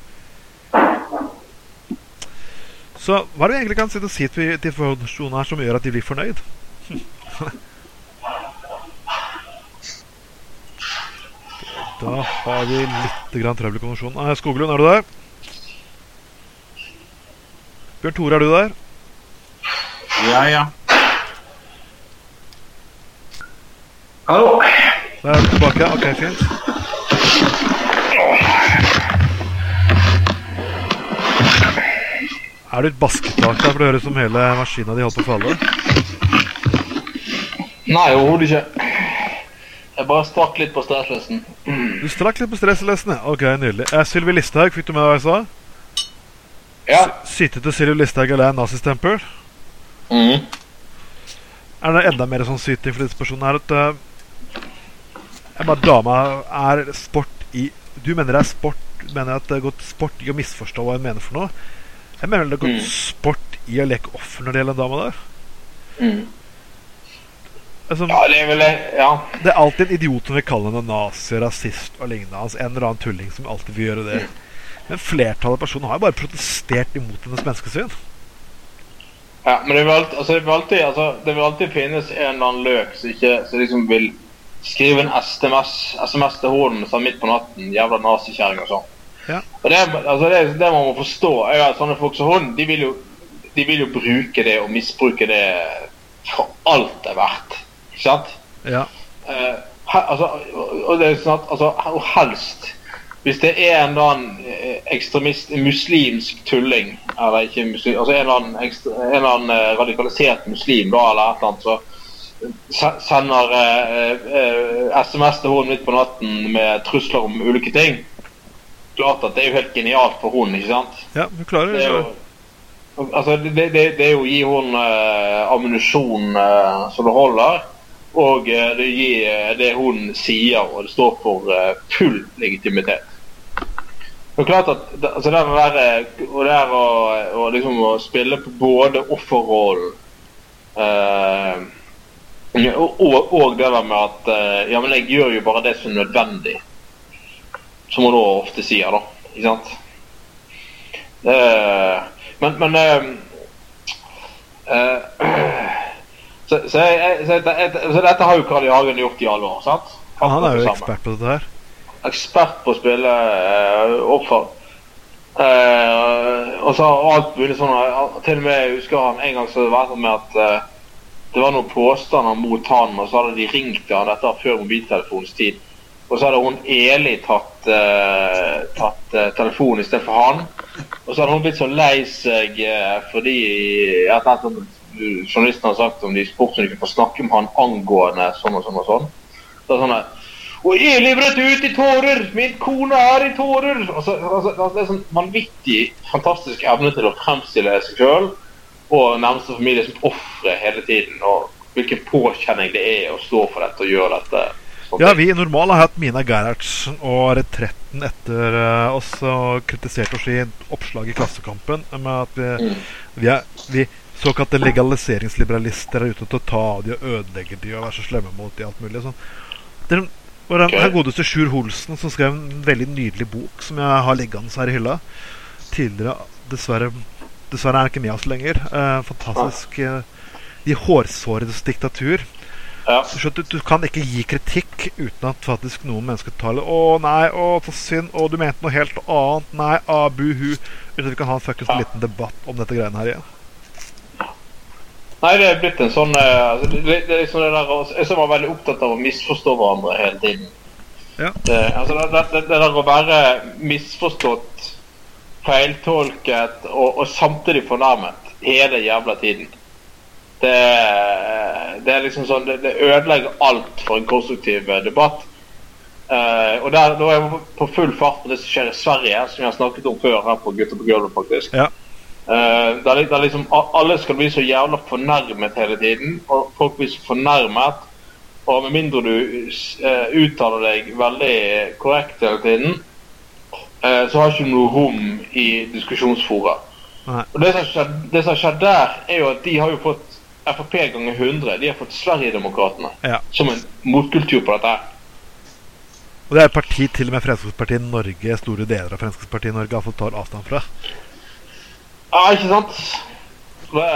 A: Så hva er det vi egentlig kan si til, til organisasjonen her som gjør at de blir fornøyd? Da har vi litt grann trøbbel i konvensjonen. Ah, Skoglund, er du der? Bjørn Tore, er du der?
B: Ja, ja.
C: Hallo.
A: Da er du tilbake. Ok, fint. Er du et basketak der, for det høres ut som hele maskina di holdt på å falle?
C: Nei, overhodet ikke. Jeg bare strakk litt på stresslisten.
A: Du strakk litt på stressløsene. Ok, nydelig. Eh, Sylvi Listhaug, fikk du med deg hva jeg sa?
C: Ja.
A: Sytete Sylvi Listhaug eller nazistempel?
C: Mhm.
A: Er det enda mer sånn syting for disse personene her at uh, jeg bare Dama er sport i Du mener det er sport Du mener at det er gått sport i å misforstå hva hun mener for noe? Jeg mener det er gått
C: Mm.
A: sport i å leke offer når det gjelder en dame der.
C: Mhm.
A: Altså,
C: Ja, det er vel. Ja.
A: det er alltid en idiot som vil kalle henne nazi, rasist og lignende. Altså, en eller annen tulling som alltid vil gjøre det. Men flertallet av personer har jo bare protestert imot hennes menneskesyn.
C: ja men det vil, alltid, altså, det, vil alltid, altså, det vil alltid finnes en eller annen løk som, ikke, som liksom vil skrive en SMS, SMS til hun sånn midt på natten. Jævla nazikjerring og sånn.
A: Ja.
C: Og det, altså det, det man må forstå, er at sånne folk som hun, de vil jo, de vil jo bruke det og misbruke det for alt det er verdt. Sant?
A: Ja.
C: Uh, altså, og det er sånn at, altså, helst hvis det er en eller annen eh, ekstremist, muslimsk tulling Eller ikke muslim, altså en eller annen, ekstra, en eller annen eh, radikalisert muslim da, eller et eller annet, så sender eh, eh, SMS til henne midt på natten med trusler om ulike ting. Klart at det er jo helt genialt for henne, ikke sant?
A: ja, du klarer
C: Det er jo, altså, det, det, det er jo å gi henne eh, ammunisjon eh, så det holder. Og eh, det gir eh, det hun sier, og det står for eh, full legitimitet. Det er klart at altså det eh, og det å, å, liksom, å spille på både offerrollen eh, og, og, og det der med at eh, Ja, men jeg gjør jo bare det som er nødvendig. Som hun da ofte sier, da. Ikke sant? Eh, men men eh, så, så, jeg, så, jeg, så dette har jo Karl Jagen gjort i alle år, sant?
A: Han, han er jo ekspert på dette her.
C: Ekspert på å spille uh, offer. Uh, og så har alt mulig sånn eh, Til og med jeg husker han en gang så var det sånn med at uh, det var noen påstander mot han, og så hadde de ringt til han dette var før mobiltelefonens tid. Og så hadde hun Eli tatt, uh, tatt uh, telefonen istedenfor han. Og så hadde hun blitt så lei seg uh, fordi at journalisten har sagt om de om de kunne få snakke med han angående sånn og sånn og sånn. Så er sånn der, Og Eli brøt ut i tårer! Min kone er i tårer! Altså, altså, altså, det er sånn vanvittig fantastisk evne til å fremstille seg sjøl og nærmeste familie som ofre hele tiden. Og hvilken påkjenning det er å stå for dette og gjøre dette. Sånn
A: Ja, vi i Normal har hatt Mina Gerhardsen og Retretten etter uh, oss og kritisert oss i oppslag i Klassekampen med at vi,
C: Mm.
A: vi er vi såkalte legaliseringsliberalister er ute til å ta av de og ødelegge de og være så slemme mot de og alt mulig. Sånn. Det var den her godeste Sjur Holsen som skrev en veldig nydelig bok som jeg har liggende her i hylla. Tidligere Dessverre, dessverre er han ikke med oss lenger. Eh, fantastisk. eh, de hårsåredes diktatur.
C: Ja.
A: Du, du, du kan ikke gi kritikk uten at faktisk noen mennesker taler 'Å nei, å, så synd. Å, du mente noe helt annet. Nei, abu hu Uten at vi kan ha en fuckings
C: Ja.
A: liten debatt om dette greiene her igjen.
C: Nei, det er blitt en sånn altså, det, det er liksom det der, Jeg som var veldig opptatt av å misforstå hverandre hele tiden.
A: Ja.
C: Det, altså, det, det, der å være misforstått, feiltolket og, og samtidig fornærmet hele jævla tiden. Det, det er liksom sånn Det, ødelegger alt for en konstruktiv eh, debatt. Uh, og der, Nå er jeg på full fart på det som skjer i Sverige, som jeg har snakket om før her på Gutter på gulvet, faktisk.
A: Ja.
C: Eh, det er, liksom Alle skal bli så jævla fornærmet hele tiden. Og folk blir så fornærmet. Og med mindre du uh, uttaler deg veldig korrekt hele tiden, uh, så har ikke du noe rom i diskusjonsfora. Og det som, har skjedd, det som har skjedd der, er jo at de har jo fått Frp ganger 100. De har fått Sverigedemokraterna
A: Ja.
C: som en motkultur på dette.
A: Og det er et parti til og med Fremskrittspartiet Norge, store deler av Fremskrittspartiet Norge Norge, fått tar avstand fra.
C: Ja, ikke sant? Det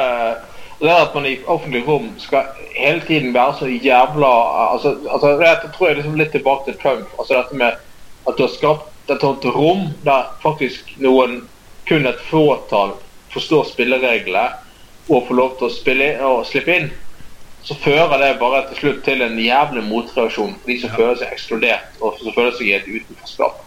C: det at man i offentlig rom skal hele tiden være så jævla altså, altså det tror jeg liksom litt tilbake til Trump. Altså dette med at du har skapt et sånt rom der faktisk noen, kun et fåtall, forstår spillereglene og får lov til å spille og slippe inn. Så fører det bare til slutt til en jævlig motreaksjon for de som føler seg ekskludert og som føler seg i et utenforskap.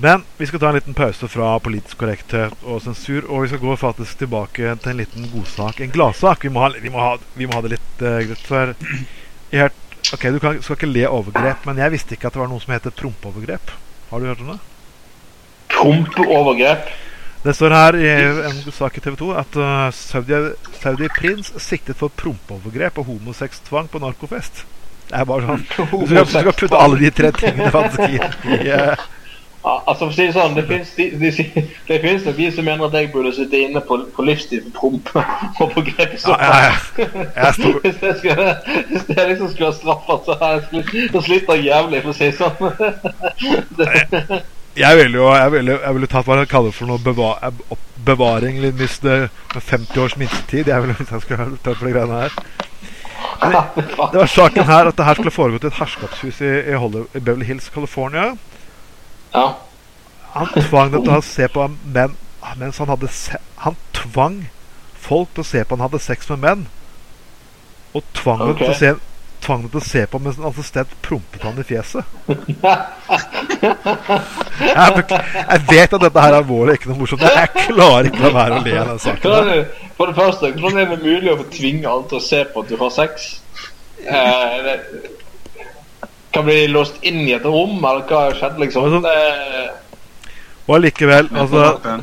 A: Men vi skal ta en liten pause fra politisk korrekthet og sensur, og vi skal gå faktisk tilbake til en liten godsak. En gladsak. Vi, vi, vi må ha det litt uh, greit. For jeg hørt, Ok, du kan, skal ikke le overgrep, men jeg visste ikke at det var noe som heter prompeovergrep. Har du hørt om det?
C: Prompeovergrep.
A: Det står her i en sak i TV 2 at uh, Saudi, Saudi siktet for prompeovergrep og homosextvang på narkofest. Det er bare sånn du skal putte alle de tre tingene faktisk i, i uh,
C: Ja, altså for å si det sånn, det finnes, de, de, de, nok de som mener at jeg burde sitte inne på, på livstid for promp og på grep
A: Ja, ja, ja. Jeg
C: Hvis jeg, skulle, hvis jeg liksom skulle ha straffet, så har jeg slitt, jeg jævlig, for å si det sånn. Det,
A: Jeg ville jo jeg ville, jeg ville tatt hva jeg kaller for noe beva, bevaring hvis det med 50 års minstetid. Jeg ville jeg skulle tatt for de greiene her. Det var saken her at det her skulle foregått i et herskapshus i, i, i Beverly Hills, California.
C: Ja.
A: Han tvang dem til å se på menn mens han hadde se Han tvang folk til å se på han hadde sex med menn. Og tvang dem til å se Tvang dem til å se på mens en assistent prompet han i fjeset. Jeg, jeg vet at dette her er alvorlig, ikke noe morsomt. Men jeg klarer ikke å la være å le av den saken.
C: Det- for det første, hvordan er det mulig å tvinge alle til å se på at du har sex? Eh, det, kan bli låst inn i et rom, eller hva skjedde, liksom?
A: Altså-
C: Det,
A: Og allikevel, altså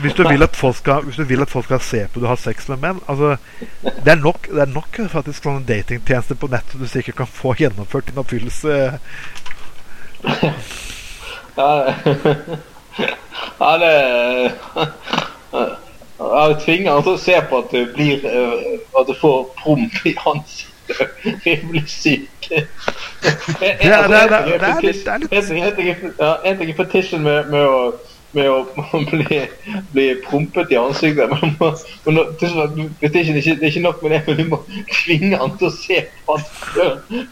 A: hvis du, vil at folk skal, hvis du vil at folk skal se på du har sex med menn altså, det, er nok, det er nok faktisk sånne datingtjenester på nettet du sikkert kan få gjennomført din oppfyllelse.
C: ja, ja, det Jeg tvinger han til å se på at du blir eh, At du får promp i ansiktet. Rimelig blir syke.
A: det det det litt- det litt-
C: En ting er- fetisjen med, med å med å bli, bli prompet i ansiktet. Men, må- slutt, du- det, er ikke, det, er ikke, nok med det, men du må tvinge han til å se på at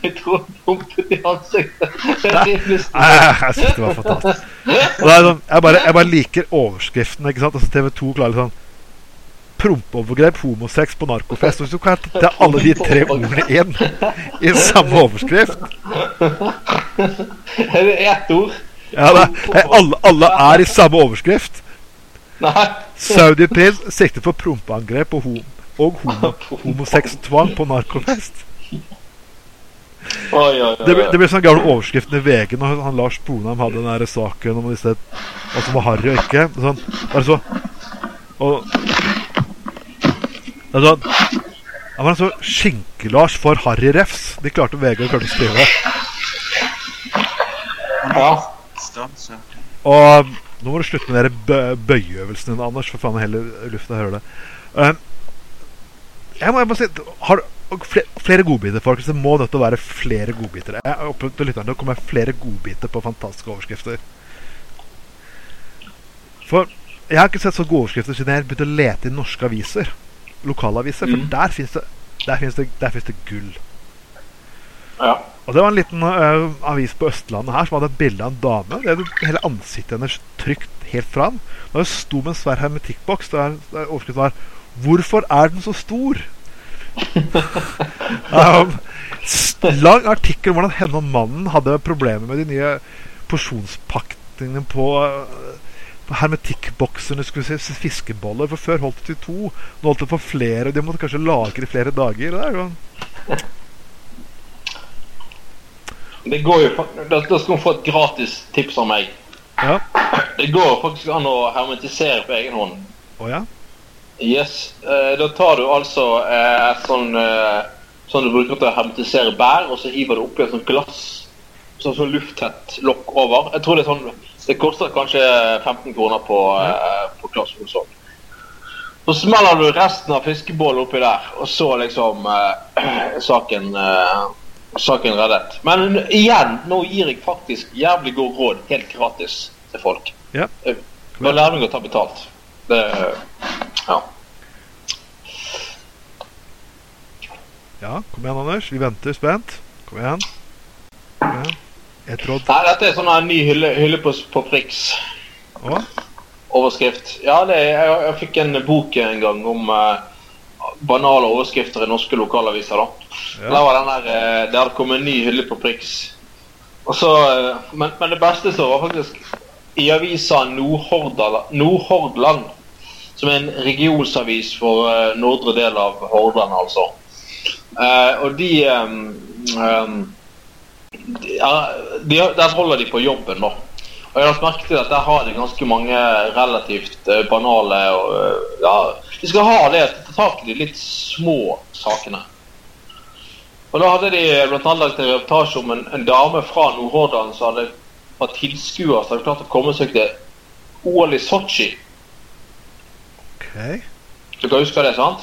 C: jeg tror han prompet i ansiktet. Det rimelig
A: Jeg synes det var fantastisk. Det sånn, jeg, bare, jeg bare liker overskriften. ikke sant? Altså TV 2 klarer sånn Prompeovergrep, homosex på narkofest. Hvis du kan hente alle de tre ordene inn i samme overskrift
C: Er det ett ord?
A: ja, det, er- alle, alle er i samme overskrift. Saudi-prins siktet for prompeangrep og, hom og homo homosex-tvang på narkofest.
C: Oi, oi, oi.
A: Det ble, det ble sånn gamle overskriften i VG når han Lars Bonham hadde den der saken om disse som var harry og ikke. Sånn, bare så og, det er sånn, Han var sånn Skinke-Lars for Harry Refs. De klarte VG klarte å skrive.
C: Ja.
A: Og nå må du slutte med de bøyeøvelsen bøyeøvelsene dine, Anders. For faen, heller lufta hører det. Um, jeg, må, jeg må si Har flere, flere godbiter, folkens? Det må nødt til å være flere godbiter. Jeg oppfordrer lytterne til å komme med flere godbiter på fantastiske overskrifter. For jeg har ikke sett så gode overskrifter siden jeg begynte å lete i norske aviser. Lokalaviser. For
C: Mm.
A: der fins det, det, det gull.
C: ja.
A: Og det var en liten øh, avis på Østlandet her som hadde et bilde av en dame. Det hadde hele ansiktet hennes trykt helt fram. Da hun sto med en svær hermetikkboks der, der overskriften var 'Hvorfor er den så stor?' um, lang artikkel om hvordan henne og mannen hadde problemer med de nye porsjonspakningene på, øh, på hermetikkboksene. Skulle se fiskeboller. For før holdt det til to. Nå holdt det for flere. Og de måtte kanskje lagre i flere dager. Det er sånn
C: Det går jo faktisk, Da skal hun få et gratis tips av meg.
A: Ja.
C: Det går faktisk an å hermetisere på egen hånd.
A: Oh, ja?
C: Yes. Eh, da tar du altså eh, sånn eh, Sånn du bruker til å hermetisere bær, og så hiver du oppi et sånt glass. Sånn sånn lufttett lokk over. Jeg tror det er sånn Det koster kanskje 15 kroner på, eh, på Claes Olsson. Så smeller du resten av fiskebollen oppi der, og så liksom uh, saken uh, saken reddet. Men igjen, nå gir jeg faktisk jævlig god råd helt gratis til folk.
A: Ja.
C: Bare lær meg å ta betalt. Det Ja.
A: Ja, kom igjen, Anders. Vi venter spent. Kom igjen. Kom igjen. Et råd.
C: Nei, dette er sånn en ny hylle, hylle på, på Prix.
A: Hva?
C: Overskrift. Ja, det, jeg, jeg fikk en bok en gang om eh, banale overskrifter i norske lokalaviser. da.
A: Ja.
C: Der var den der, eh, Det hadde kommet en ny hylle på Prix. Og så, eh, men, men det beste så var faktisk i avisa Nordhordland, som er en regionsavis for eh, nordre del av Hordaland, altså. Eh, og de, um, um, Der holder de på jobben, da. Og jeg har lagt merke til at der har de ganske mange relativt eh, banale og eh, Ja, de skal ha det, ta tak i de litt små sakene. Og da hadde de annet lagt en reportasje om en, en dame fra Nordhordland som hadde vært tilskuer som hadde klart å komme seg til OL i Sotsji.
A: Du
C: kan huske det, sant?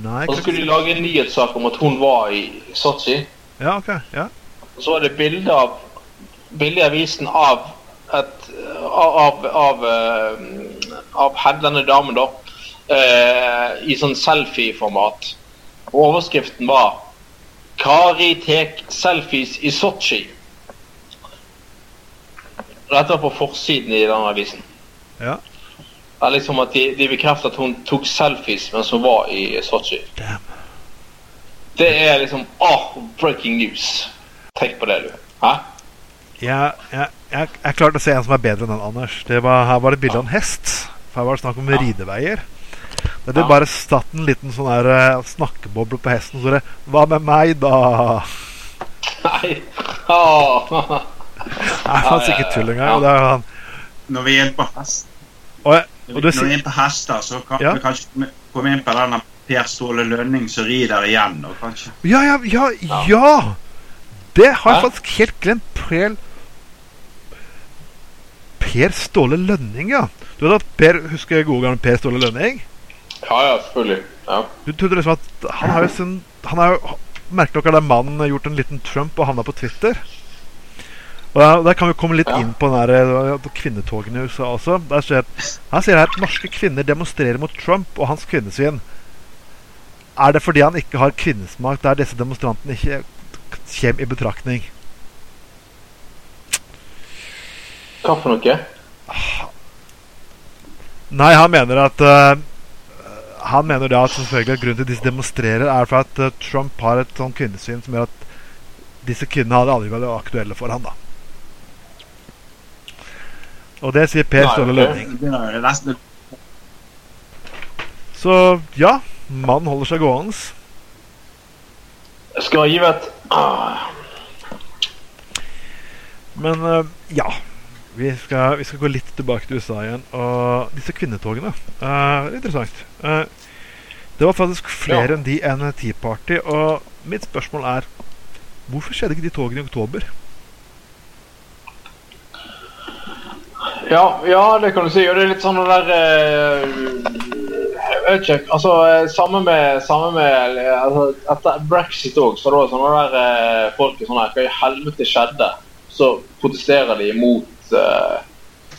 A: Nei,
C: Og så
A: kunne
C: skulle de lage en nyhetssak om at hun var i Sotsji.
A: Ja, ok. Ja.
C: Og så var det bilde av bilde i avisen av et av av, eh, av hen- denne damen, da. eh, I sånn selfie-format. Og overskriften var 'Kari tek selfies i Sotsji'. Dette var på forsiden i den avisen.
A: Ja.
C: Det er liksom at de, de bekrefter at hun tok selfies mens hun var i Sotsji. Det er liksom ah, breaking news. Tenk på det, du. Hæ?
A: Jeg, jeg, jeg, jeg klarte å se en som er bedre enn den, Anders. Det var, her var det bilde av en hest. For her var det snakk om
C: Ja.
A: rideveier. Det
C: Ja.
A: bare satt en liten sånn her eh, snakkeboble på hesten. Så det Hva med meg, da?
C: Nei. Oh.
A: Det er sikkert ikke tull engang.
C: Ja.
A: og Det er han.
B: Når vi er inne på hest
A: Og, jeg, og
B: når vi er inne på hester, så kan
A: Ja.
B: vi kanskje komme- inn på denne Per Ståle Lønning som rider igjen. Og kanskje
A: Ja, ja, ja! ja. Det har jeg faktisk helt glemt. Per Per Ståle Lønning, ja. Du vet at Per, Husker gode gamle Per Ståle Lønning?
C: Ja, ja, selvfølgelig. Ja.
A: Du trodde liksom at Han har jo sin Han har jo Merkelig nok har den mannen gjort en liten Trump og havna på Twitter. Og der, der kan vi komme litt
C: Ja.
A: inn på, den der, eh, på kvinnetogene i USA også. Der ser jeg, han sier her at norske kvinner demonstrerer mot Trump og hans kvinnesyn. Er det fordi han ikke har kvinnesmak der disse demonstrantene ikke kommer i betraktning?
C: Hva for noe?
A: Nei, han mener at uh, Han mener da at selvfølgelig at grunnen til at disse demonstrerer, er for at uh, Trump har et sånn kvinnesyn som gjør at disse kvinnene hadde aldri vært aktuelle for han da. Og det sier Per Ståle. Lønning. Så ja, mannen holder seg gående.
C: Jeg skal gi et ah,
A: Men eh, ja. Vi skal, vi skal gå litt tilbake til USA igjen. Og disse kvinnetogene uh, Interessant. Uh, det var faktisk flere
C: Ja.
A: enn de enn Tea Party. Og mitt spørsmål er Hvorfor skjedde ikke de togene i oktober?
C: ja, ja, det kan du si. Og det er litt sånn det der vet ikke. Altså, eh, samme med, samme med eh, altså, Etter brexit òg, så da er sånne der eh, folk sånn her Hva i helvete skjedde? Så protesterer de mot eh,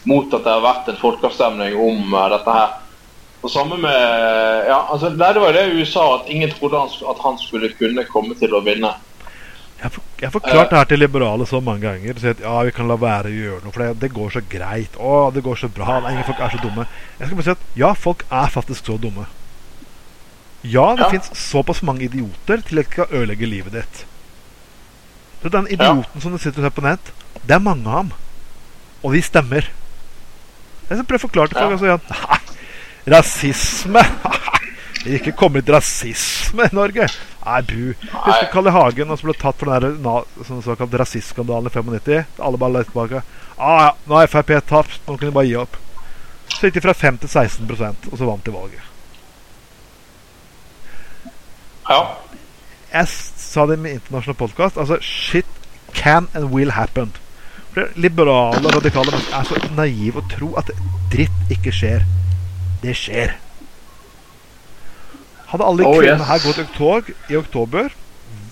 C: Mot at det har vært en folkeavstemning om eh, dette her. Og samme med Ja, altså, det var jo det USA at ingen trodde han, at han skulle kunne komme til å vinne.
A: Jeg har forklart det her til liberale så mange ganger. Så at, ja, vi kan la være å gjøre noe, for det, det går så greit. Å, det går så bra. Ingen folk er så dumme. Jeg skal bare si at ja, folk er faktisk så dumme. Ja, det
C: Ja.
A: fins såpass mange idioter til at de skal ødelegge livet ditt. Så den idioten som du sitter og ser på nett, det er mange av ham. Og de stemmer. Jeg skal prøve å forklare til folk
C: Ja.
A: altså, ja, nei, Rasisme! Ikke komme litt rasisme i Norge! Nei, bu. Husker Kalle Hagen som ble tatt for den der sånn såkalt rasistskandalen i 95. Alle bare leste tilbake. Ah, ja, nå har Frp tapt, nå kan de bare gi opp. Så gikk de fra 5 til 16 og så vant de valget.
C: Ja.
A: Jeg sa det med internasjonal podkast. Altså, shit can and will happen. For Liberale og radikale mennesker er så naive å tro at dritt ikke skjer. Det skjer. Hadde alle
C: Oh,
A: kvinnene
C: yes.
A: her gått i tog i oktober,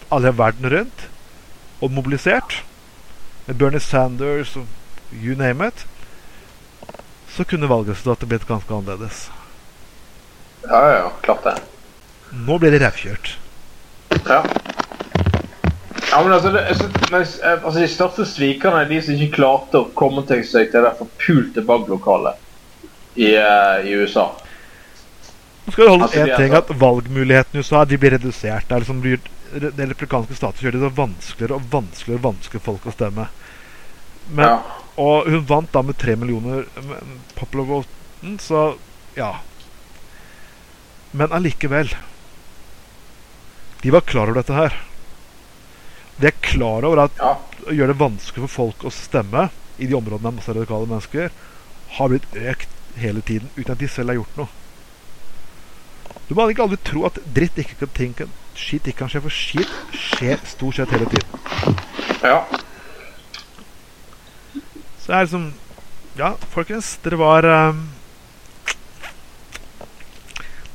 A: alle verden rundt, og mobilisert, med Bernie Sanders og you name it, så kunne valgresultatet blitt ganske annerledes.
C: Ja, ja, ja, klart det.
A: Nå blir det rævkjørt.
C: Ja. Ja, men altså, det, men, eh, altså De største svikerne er de som ikke klarte å komme til seg til det forpulte valglokalet i, eh, i USA.
A: Nå skal det holde
C: Altså,
A: en
C: er
A: ting at Valgmulighetene i USA de blir redusert. Det er liksom blir, det replikanske stater gjør det så vanskeligere og vanskeligere og vanskeligere folk å stemme. Men,
C: Ja.
A: Og hun vant da med tre millioner popular voten, så ja. Men allikevel De var klar over dette her. De er klar over at
C: ja.
A: å gjøre det vanskelig for folk å stemme i de områdene med masse radikale mennesker, har blitt økt hele tiden uten at de selv har gjort noe. Du må ikke aldri tro at dritt ikke kan tenke Skit ikke kan skje, for skit skjer stort sett hele tiden.
C: ja.
A: Så det er liksom Ja, folkens, dere var um,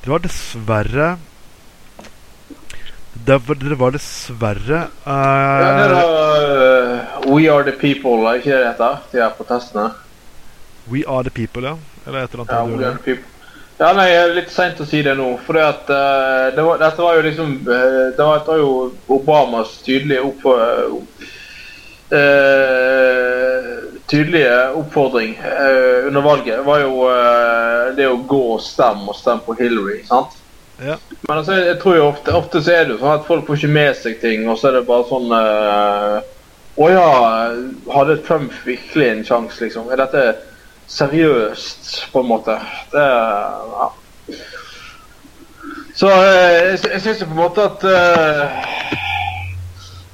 A: Dere var dessverre det Dere var dessverre
C: ja det er
A: eh,
C: uh, We Are The People, er ikke det det heter? De her protestene?
A: We are the people, ja. Eller et eller annet.
C: Ja, We Are. The People. Ja, nei, jeg er litt seint å si det nå. For uh, eh, det var, dette var jo liksom uh, Det var, det var jo Obamas tydelige opp, Uh, tydelige oppfordring eh, under valget var jo eh, det å gå og stemme og stemme på Hillary. sant?
A: Ja.
C: Men altså, jeg tror jo ofte, ofte så er det jo sånn at folk får ikke med seg ting, og så er det bare sånn eh, Å ja, hadde Trump virkelig en sjanse, liksom? Er dette seriøst, på en måte? Det ja. Så eh, jeg, jeg syns jo på en måte at eh,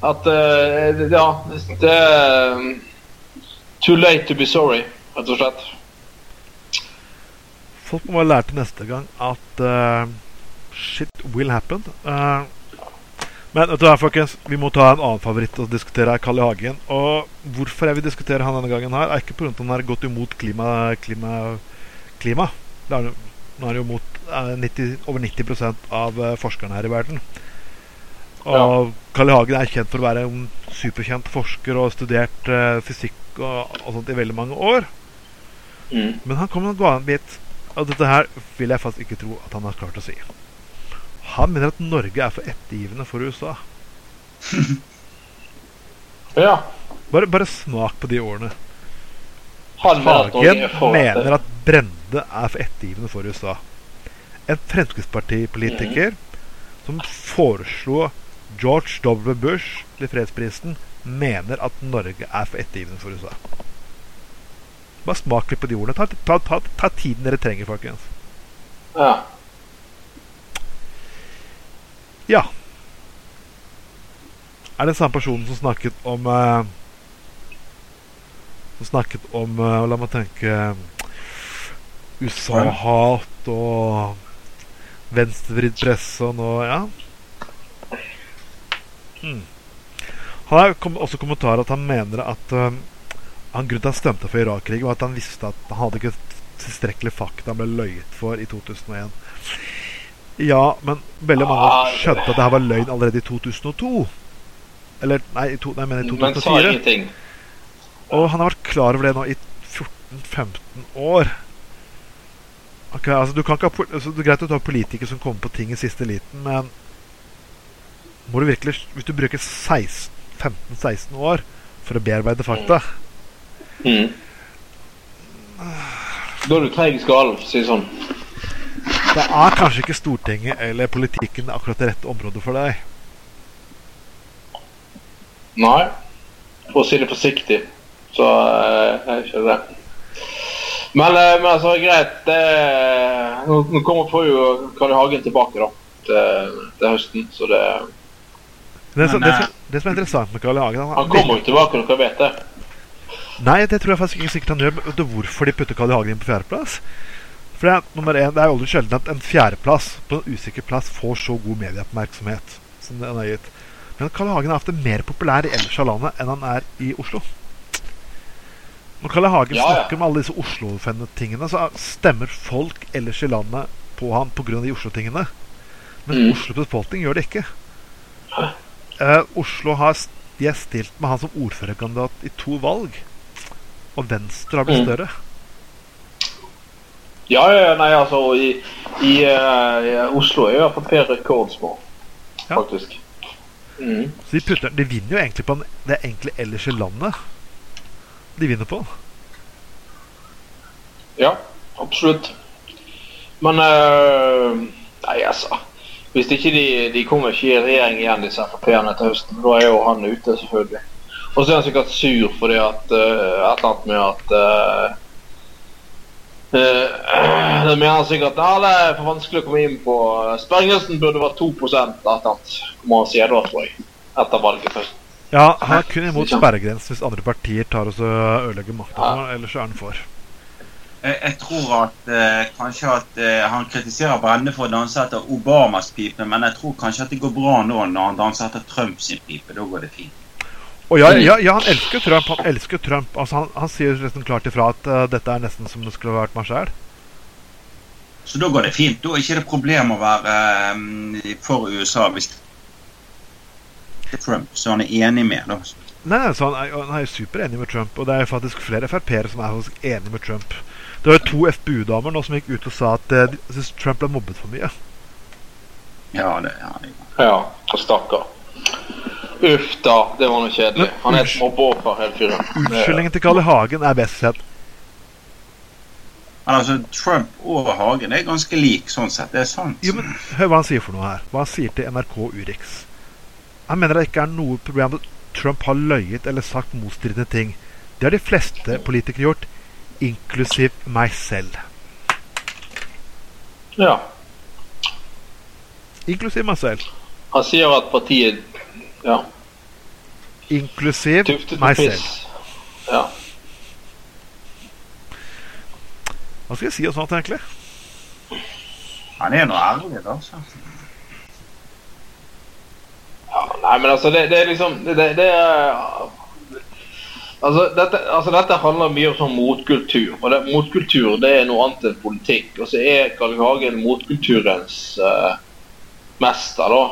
C: At eh, Ja, det er Too late to be sorry, rett og slett.
A: Folk må ha lært til neste gang at uh, shit will happen. Eh, men vet du hva, folkens, vi må ta en annen favoritt og diskutere her, Carl I. Hagen. Og hvorfor jeg vil diskutere han denne gangen, her er ikke pga. at han har gått imot klima. klima, klima. Det er, nå er han jo mot eh, 90, over 90 av eh, forskerne her i verden. Og Carl I. Hagen er kjent for å være en superkjent forsker og har studert eh, fysikk og, og sånt i veldig mange år.
C: Mm.
A: Men han kommer med en annen bit. Og dette her vil jeg faktisk ikke tro at han har klart å si. Han mener at Norge er for ettergivende for USA.
C: Ja.
A: Bare, bare smak på de ordene.
C: Han
A: Hagen
C: er
A: mener at Brende er for ettergivende for USA. En Fremskrittspartipolitiker som foreslo George W. Bush til fredsprisen, mener at Norge er for ettergivende for USA. Bare smak litt på de ordene. Ta, ta, ta, ta tiden dere trenger, folkens.
C: Ja.
A: Ja. Er det samme personen som snakket om uh, Som snakket om uh, La meg tenke USA-hat og venstrevridd presse og noe Ja. Hmm. Han har kom, også kommentarer at han mener at uh, han grunnen til han stemte for Irak-krigen, var at han visste at han hadde ikke tilstrekkelig fakta han ble løyet for i 2001. Ja, men veldig mange
C: Ah,
A: skjønte at det her var løgn allerede i 2002. Eller nei, to, nei mener i
C: Men sa
A: 2004.
C: ingenting.
A: Og han har vært klar over det nå i 14-15 år. Ok, altså du kan ikke ha, altså, Det er greit du har politikere som kommer på ting i siste liten, men må du virkelig, hvis du bruker 15-16 år for å bearbeide fakta
C: Mm. Da er du treig i skallen, for å si det sånn.
A: Da er kanskje ikke Stortinget eller politikken akkurat det rette området for deg.
C: Nei. For å si det forsiktig, så eh, er ikke det. Men, eh, men altså, greit. Det, nå, nå kommer får jo Karl I. Hagen tilbake da, til, til høsten, så det
A: Det, som- det, som, det som er interessant med Karl I. Hagen han,
C: Han kommer jo tilbake, dere vet det.
A: Nei, det tror jeg faktisk ikke sikkert han gjør. Men hvorfor de putter Karl I. Hagen inn på fjerdeplass? For det er, nummer én, det er jo aldri sjelden at en fjerdeplass på en usikker plass får så god medieoppmerksomhet som den har gitt. Men Kalle. Hagen er ofte mer populær i ellers av landet enn han er i Oslo. Når Kalle Hagen
C: Ja, ja.
A: snakker om alle disse Oslo-tingene, så stemmer folk ellers i landet på han pga. de Oslo-tingene. Men
C: Mm.
A: Oslo befolkning gjør det ikke. Uh, Oslo har, de er stilt med han som ordførerkandidat i to valg. Og Venstre har blitt
C: Mm.
A: større.
C: Ja, ja, nei, altså, i, i, uh, i Oslo er jo iallfall fall Per rekordsmå,
A: Ja.
C: faktisk. Mm.
A: Så de, putter, de vinner jo egentlig på en, det er egentlig ellers i landet de vinner på.
C: Ja, absolutt. Men uh, Nei, altså. Hvis ikke de, de kommer ikke i regjering igjen, disse Frp-ene til høsten, da er jo han ute, selvfølgelig. Og så er han sikkert sur fordi at uh, et eller annet med at uh, Det mener han sikkert at det er for vanskelig å komme inn på Sperregrensen burde vært 2 et eller annet, må han si da, tror jeg. Etter valget først.
A: Ja, Han er kun imot sperregrensen hvis andre partier tar og ødelegger makta. Ellers er han for.
B: Jeg, jeg tror at eh, kanskje at eh, han kritiserer Brende for å danse etter Obamas pipe, men jeg tror kanskje at det går bra nå når han danser etter Trumps pipe. Da går det fint.
A: Og ja, ja, ja, han elsker Trump. Han elsker Trump. Altså, han, han sier nesten klart ifra at uh, dette er nesten som det skulle ha vært meg sjæl.
B: Så da går det fint. Da er ikke det problem å være um, for USA hvis er Trump, så han er enig med. da.
A: Nei, nei, så han er, han er superenig med Trump, og det er faktisk flere Frp-ere som er enig med Trump. Det var jo to FPU-damer nå som gikk ut og sa at eh, de syntes Trump ble mobbet for mye.
B: Ja, det ja, det-
C: Ja, stakkar. Uff da, det var noe kjedelig. Han er et mobbeoffer, hele fyren.
A: Unnskyldningen til Carl I. Hagen er best sett.
B: Men altså, Trump og Hagen er ganske lik sånn sett. Det er sant.
A: Jo, men Hør hva han sier for noe her. Hva han sier til NRK Urix. Han mener det ikke er noe problem at Trump har løyet eller sagt motstridende ting. Det har de fleste politikere gjort, inklusiv meg selv.
C: Ja.
A: Inklusiv meg selv.
C: Han sier at partiet Ja.
A: Inklusiv meg selv.
C: Ja.
A: Hva skal jeg si om sånt, egentlig?
B: Han er nå ærlig, altså.
C: ja. Nei, men altså, det, det er liksom Det, det, det er Altså dette, altså dette handler mye om sånn motkultur. Og det, motkultur det er noe annet enn politikk. Og så er Carl Hagen motkulturens eh, mester da,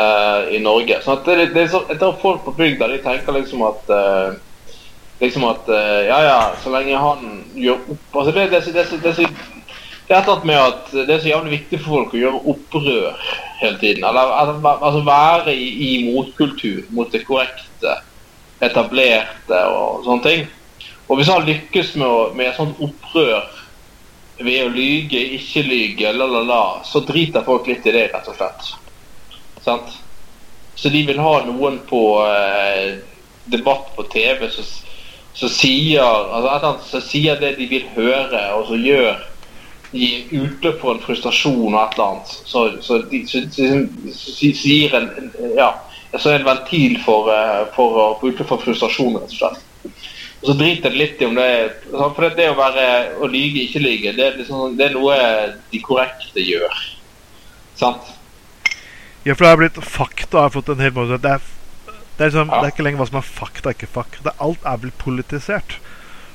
C: eh, i Norge. Sånn at det, det er så, jeg tror folk på bygda de tenker liksom at eh, liksom at eh, ja ja, så lenge han gjør opp altså det, det, det, det, det, det, er et med at det er så jævlig viktig for folk å gjøre opprør hele tiden. Eller altså, altså være i, i motkultur, mot det korrekte, etablerte og sånne ting. Og hvis han lykkes med, å, med et sånt opprør ved å lyge, ikke lyge, la, la, la, så driter folk litt i det, rett og slett. Sant? Så de vil ha noen på eh, debatt på TV som som sier, altså, som sier det de vil høre, og som gjør gir utløp for en frustrasjon og et eller annet. Så, så, de, så, så, sier en, ja, en ventil for, eh, for å få utløp for frustrasjon, rett og slett. Og så driter det litt i om det er For det, å være å lyge, ikke lyge, det er, liksom, det er noe de korrekte gjør. Sant?
A: Ja, for det har blitt fakta har fått en hel måte. Det er, det, er liksom,
C: Ja.
A: det er ikke lenger hva som er fakta, ikke fakta. Det, alt er blitt politisert.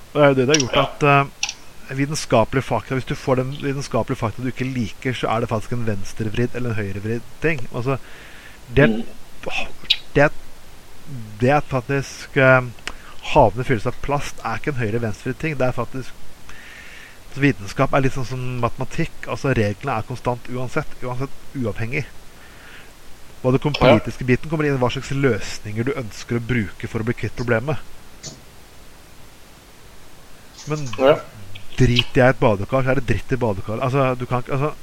A: Og det er jo det det har gjort
C: Ja.
A: at uh, vitenskapelige fakta Hvis du får den vitenskapelige fakta du ikke liker, så er det faktisk en venstrevridd eller en høyrevridd ting. Altså, det,
C: Mm.
A: det, det er faktisk eh, havene fylles av plast, er ikke en høyre-venstre-ting. Det er faktisk så Vitenskap er litt sånn som matematikk. altså Reglene er konstant uansett. Uansett uavhengig. Hva
C: den
A: politiske biten kommer inn hva slags løsninger du ønsker å bruke for å bli kvitt problemet. Men
C: Ja.
A: driter jeg i et badekar, så er det dritt i badekaret. Altså, du kan ikke Altså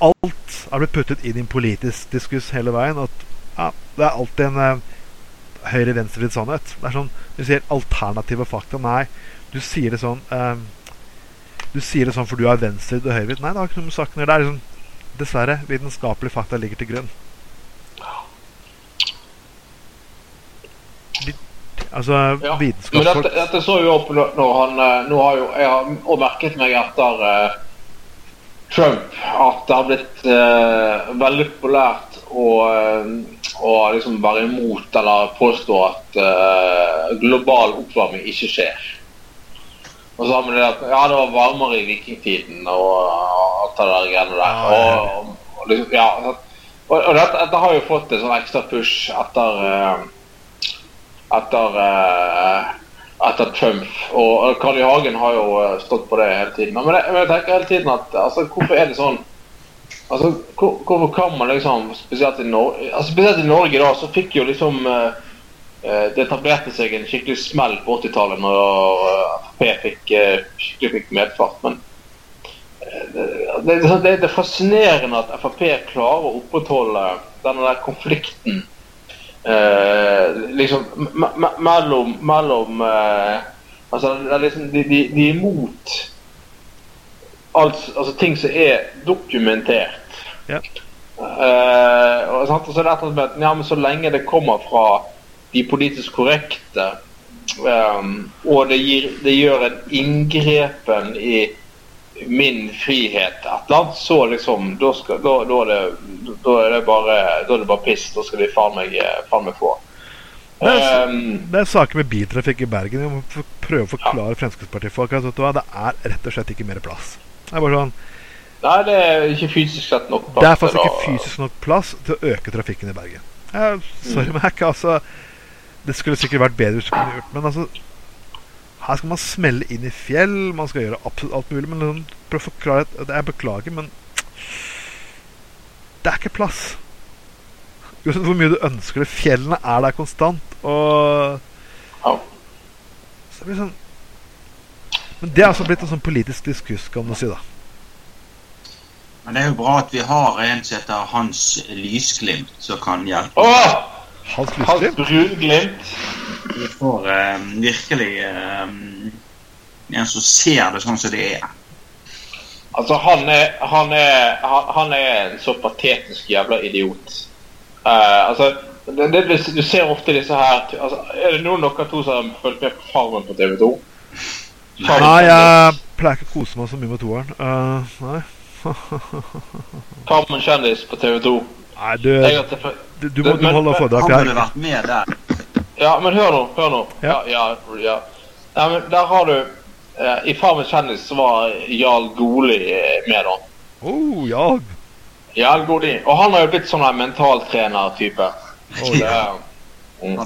A: Alt er blitt puttet inn i en politisk diskuss hele veien. At ja, det er alltid en uh, høyre-venstrevridd sannhet. Det er sånn Du sier alternative fakta. Nei, du sier det sånn um, Du sier det sånn for du er venstrevridd og høyrevridd. Nei, det har ikke noe med saken å gjøre. Det er liksom Dessverre, vitenskapelige fakta ligger til grunn. Altså,
C: Ja. Men dette, dette så jo opp når når han eh, Nå har jo jeg har merket meg etter uh, Trump at det har blitt uh, veldig populært å, eh, liksom være imot eller påstå at uh, global oppvarming ikke skjer. Og så har vi det at ja, det var varmere i vikingtiden og alt det der greiene der.
A: Ja.
C: Og, og, liksom, ja, og, og dette, dette har jo fått en sånn ekstra push etter uh, etter, uh, etter Trump. Og Carl I. Hagen har jo stått på det hele tiden. Men jeg, men jeg tenker hele tiden at altså, hvorfor er det sånn Altså, Hvorfor kan man liksom Spesielt i, Nor altså, spesielt i Norge da, så fikk jo liksom eh, eh, Det etablerte seg en skikkelig smell på 80-tallet når Frp uh, fikk, uh, skikkelig fikk medfart. Men eh, det, det, det, er fascinerende at Frp klarer å opprettholde denne der konflikten eh, liksom me me mellom, mellom eh, Altså, det er liksom, de, de, de er imot alt, altså ting som er dokumentert.
A: Ja.
C: Uh, og, og så er det et eller ja, men så lenge det kommer fra de politisk korrekte, um, og det, gir, det gjør en inngrepen i min frihet, et eller annet, så liksom Da, skal, da, da, er, det, da, er, det bare, da er det bare piss. Da skal de faen meg, faen meg få.
A: Det er,
C: Ehm,
A: det er saker med biltrafikk i Bergen. Vi må prøve å forklare Fremskrittspartifolk at det er rett og slett ikke mer plass. Det er bare sånn
C: Nei, det er ikke fysisk sett nok.
A: Det er faktisk ikke fysisk nok plass til å øke trafikken i Bergen. Ja, sorry, Mac. Altså, det skulle sikkert vært bedre hvis du kunne gjort Men altså her skal man smelle inn i fjell, man skal gjøre absolutt alt mulig. Men liksom, prøv å forklare at Jeg beklager, men det er ikke plass. Uansett hvor mye du ønsker det. Fjellene er der konstant. Og
C: Ja.
A: så det blir sånn Men det er altså blitt en sånn politisk diskuss, kan du si. da
B: Men det er jo bra at vi har en som heter Hans Lysglimt, som kan hjelpe.
C: Åh!
A: Hans
C: Hans
A: Lysglimt.
C: brunglimt.
B: Vi får um, virkelig um, en som ser det sånn som det er.
C: Altså, han er, han er, han, han er en så patetisk jævla idiot. Uh, altså, det, det, du- du ser ofte disse her altså, Er det noen av dere to som har fulgt med på Farmen på TV 2?
A: Nei, jeg pleier ikke å kose meg så mye med toeren. Uh, nei.
C: Farmen kjendis på TV 2.
A: nei, du, du, du, må, du må holde foredrag
B: Han
A: her.
B: burde vært med der.
C: Ja, men hør nå. Hør nå.
A: Ja.
C: Ja, ja. ja. Nei, men der har du eh, I Farmen kjendis så var Jarl Goli eh, med, da.
A: Oh, ja.
C: Jarl Goli. Og han har jo blitt sånn mentaltrener-type. Oh, det er- Mm.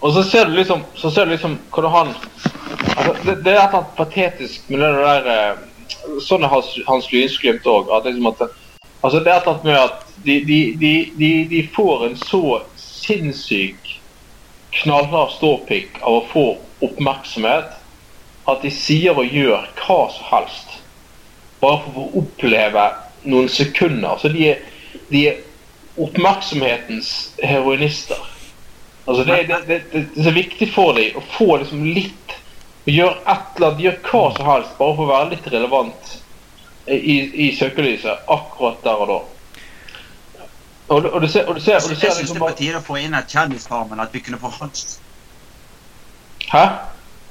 C: Og så ser du liksom Så ser du liksom hvordan han altså, det, det er et eller annet patetisk med det der eh, Sånn er Hans, hans Lynsglimt òg. Altså, det er et eller annet med at de, de, de, de, de får en så sinnssyk knallhard ståpikk av å få oppmerksomhet at de sier og gjør hva som helst bare for å oppleve noen sekunder. Så de er, de er oppmerksomhetens heroinister. Altså det, det, det, det er så viktig for dem å få liksom litt å Gjøre et eller annet, gjør hva som helst, bare for å være litt relevant i, i søkelyset akkurat der og da. Og, og du ser, og du ser, og du
B: Jeg
C: ser
B: syns det
C: liksom
B: er på tide å få inn Kjendisfarmen, at vi kunne få Hans
C: Hæ?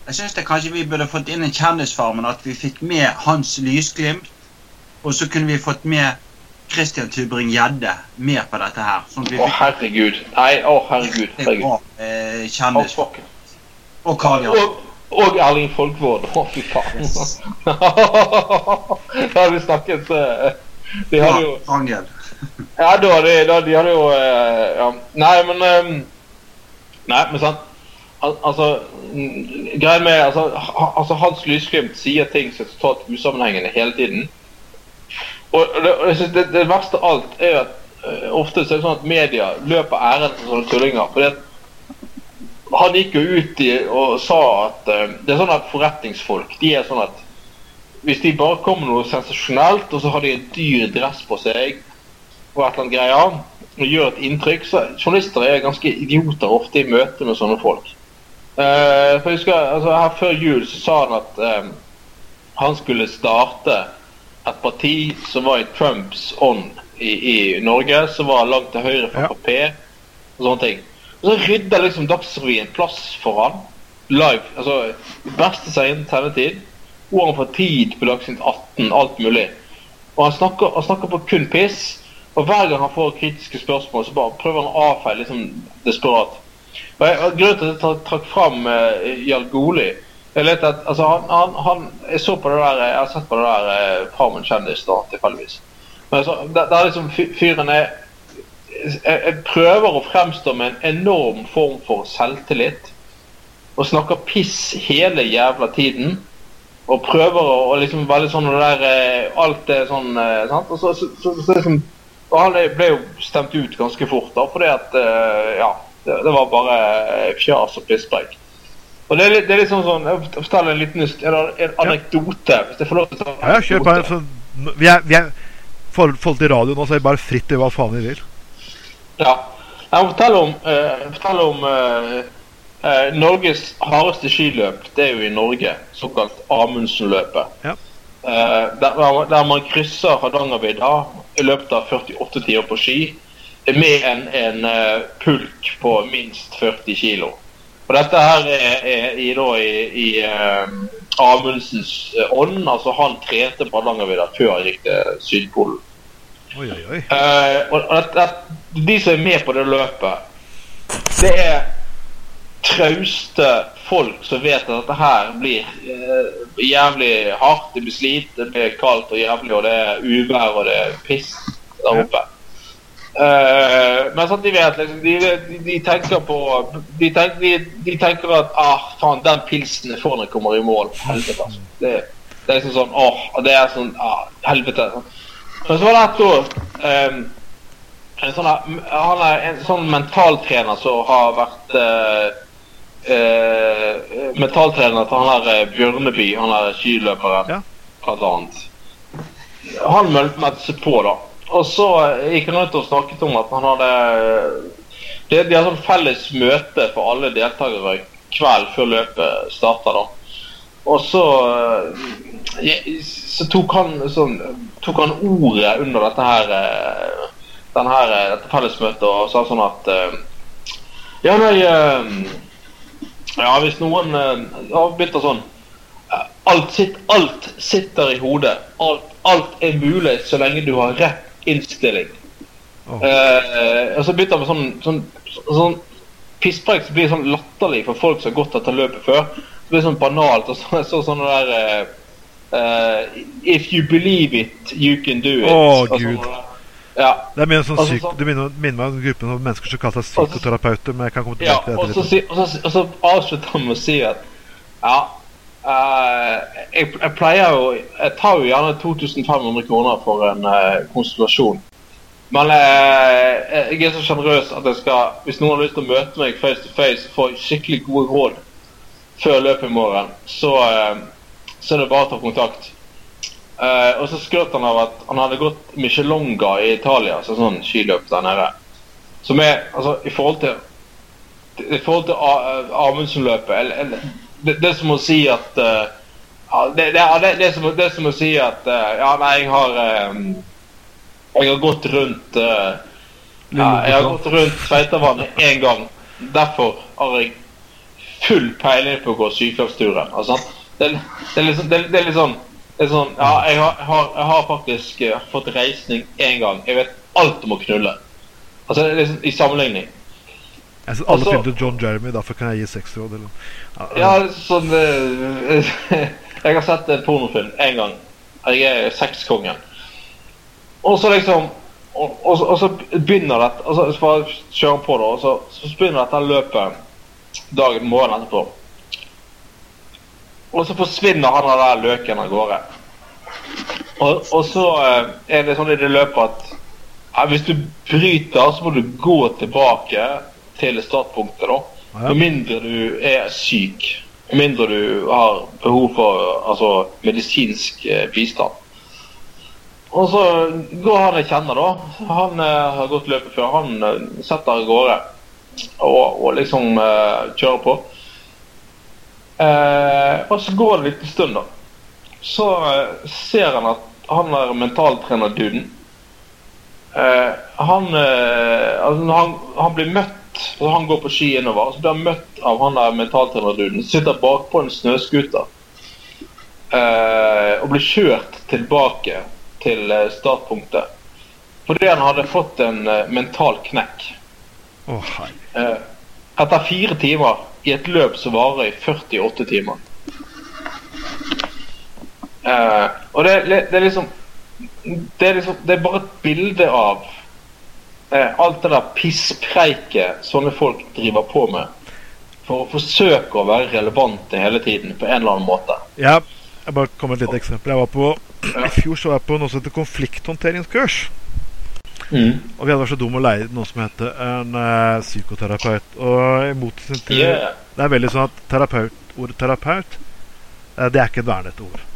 B: Jeg syns kanskje vi burde fått inn en Kjendisfarmen, at vi fikk med Hans Lysglimt. Og så kunne vi fått med Christian Tybring-Gjedde med på dette her. Sånn
C: Å, herregud. Nei, å, herregud. herregud.
B: bra eh, kjendis. Og Karl Jan.
C: Og, Erling Folkvord. Å, fy faen. da har vi snakket eh, De hadde jo
B: Angel.
C: Ja, da hadde da, de hadde jo eh, ja. Nei, men eh, Nei, men sant Al Altså, mm, greia med altså, ha, altså Hans Lysglimt sier ting som er totalt usammenhengende hele tiden. Og det, det, det verste av alt er jo at ofte så er det sånn at media løper ærend til sånne tullinger. fordi at han gikk jo ut i, og sa at eh, det er sånn at forretningsfolk de er sånn at hvis de bare kommer med noe sensasjonelt, og så har de en dyr dress på seg og et eller annet greier, og gjør et inntrykk, så journalister er ganske idioter ofte i møte med sånne folk. Eh, for jeg husker, altså Her før jul så sa han at eh, han skulle starte et parti som var i Trumps ånd i, i Norge, som var langt til høyre for
A: Ja.
C: Frp og sånne ting. Så rydder liksom Dagsrevyen plass for han live. altså Beste sendetid. Og han får tid på Dagsnytt 18, alt mulig. Og han snakker, han snakker på kun piss. Og hver gang han får kritiske spørsmål, så bare prøver han å avfeie liksom desperat. Og jeg, og Grunnen til at jeg trakk fram uh, Jarl Goli jeg, at, altså, han, han, han, jeg så på det der Jeg har sett på det der uh, Farmen kjendis da, tilfeldigvis. Men altså, det, det er liksom fyren er jeg, prøver å fremstå med en enorm form for selvtillit. Og snakker piss hele jævla tiden. Og prøver å, liksom veldig sånn det der eh, Alt er sånn eh, sant? Og så, så, så, så liksom og han ble jo stemt ut ganske fort, da, fordi at eh, Ja, det, det var bare fjas og pisspreik. Og det er, litt, det er litt sånn sånn Jeg får fortelle en liten en, en anekdote, hvis jeg får lov til å ta en
A: Ja, kjør på. vi er, vi er forhold til radio nå, så er vi bare fritt til hva faen vi vil.
C: Ja. Jeg må fortelle om, eh, fortelle om eh, eh, Norges hardeste skiløp. Det er jo i Norge. Såkalt Amundsen-løpet.
A: Ja.
C: Eh, der, der- man krysser Hardangervidda i løpet av 48 timer på ski med en, en eh, pulk på minst 40 kilo. Og dette her er, er i, da, i, i uh, Amundsens ånd. Altså Han trente på Hardangervidda før han gikk til Sydpolen.
A: Oi, oi, oi.
C: Uh, og og at, at de som er med på det løpet, det er trauste folk som vet at dette her blir uh, jævlig hardt. Det blir slit, det blir kaldt og jævlig, og det er uvær og det er piss der oppe. Uh, men sånn, de vet liksom De, de, de tenker på De, tenk, de, de tenker at ah, faen, den pilsen er får når jeg kommer i mål. Helvete, altså. Det, det er liksom sånn åh, det er sånn ah, Helvete. Men så var det et år um, en sånn, Han er en sånn mentaltrener som har vært uh, uh, mentaltrener til han der eh, Bjørneby, han der skiløperen,
A: Ja.
C: blant annet. Han meldte seg på, da. Og så gikk han ut og snakket om at han hadde De, de har sånn felles møte for alle deltakere kveld før løpet starter, da. Og så eh, Så tok han sånn Tok han ordet under dette her eh, den her, eh, dette fellesmøtet og sa sånn at eh, Ja, nei Ja, hvis noen å sånn alt, sitt, alt sitter i hodet. Alt, alt er mulig så lenge du har rett innstilling.
A: Oh.
C: Eh, og så begynte han med sånn, sånn, sånn pisspreik som blir sånn latterlig for folk som har gått etter løpet før. Det blir sånn banalt. og så, så sånn der eh, eh, If you believe it, you can do it.
A: Å,
C: Og
A: Gud.
C: sånn, ja.
A: Det er mer sånn
C: Altså,
A: syk,
C: så-
A: du minner, minner meg om gruppen av mennesker som kaller seg
C: Altså,
A: psykoterapeuter. Men jeg kan komme
C: Ja,
A: tilbake til
C: og
A: det.
C: så,
A: etterpå.
C: si- og så, og så avslutter han med å si at ja, uh, jeg, jeg pleier jo Jeg tar jo gjerne 2500 kroner for en uh, konsultasjon. Men jeg er så sjenerøs at jeg skal Hvis noen har lyst til å møte meg face to face og få skikkelig gode råd før løpet i morgen, så, så er det bare å ta kontakt. Uh, og så skrøt han av at han hadde gått Michelonga i Italia, så sånn skiløp der nede. Som er altså i forhold til i forhold til Amundsen-løpet eller- eller- det, det som å si at uh, det, det, det, det, som, det som å si at uh, Ja, nei, jeg har eh, Jeg har gått rundt eh, Jeg har gått rundt Tveitavannet én gang. Derfor har jeg full peiling på å gå sykefravsturen. Altså, det, det, er liksom, det, det er litt sånn det er sånn, Ja, jeg har, jeg har, faktisk eh, fått reisning én gang. Jeg vet alt om å knulle. Altså, det er liksom i sammenligning.
A: Jeg syns alle
C: altså-
A: filmer til John Jeremy, derfor kan jeg gi seks råd. Eller. Ja,
C: Ja, sånn eh, Jeg har sett en pornofilm én gang. Jeg er sexkongen. Og så liksom Og, og, så- og så begynner dette Og så så bare kjører han på, det, Og så, så begynner dette løpet dagen morgenen etterpå. Og så forsvinner han der løken av gårde. Og, og så eh, er det sånn i det løpet at ja, hvis du bryter, så må du gå tilbake til startpunktet, da. Med mindre du er syk. Med mindre du har behov for altså, medisinsk eh, bistand. Og så går han jeg kjenner, da. Han eh, har gått løpet før. Han eh, setter av gårde og, og liksom eh, kjører på. Eh, og så går det en liten stund, da. Så eh, ser han at han er mentaltrenerduden. Eh, han, eh, altså, han, han blir møtt altså, Han går på ski innover, og så blir han møtt av han der mentaltrenerduden. som Sitter bakpå en snøscooter eh, og blir kjørt tilbake til eh, startpunktet. Fordi han hadde fått en mental knekk.
A: Oh, hei.
C: Etter fire timer i et løp som varer i 48 timer. Uh, og det, det, det er liksom det er liksom Det er bare et bilde av uh, alt det der pisspreiket sånne folk driver på med. For å forsøke å være relevante hele tiden på en eller annen måte.
A: Ja, jeg bare kom med et lite eksempel. Jeg var på, I fjor så var jeg på noe som heter konflikthåndteringskurs. Og vi hadde vært så dumme å leie noe som heter en uh, psykoterapeut. Og i motsetning til
C: Yeah.
A: Det er veldig sånn at terapeut, ordet terapeut uh, Det er ikke et vernet ord.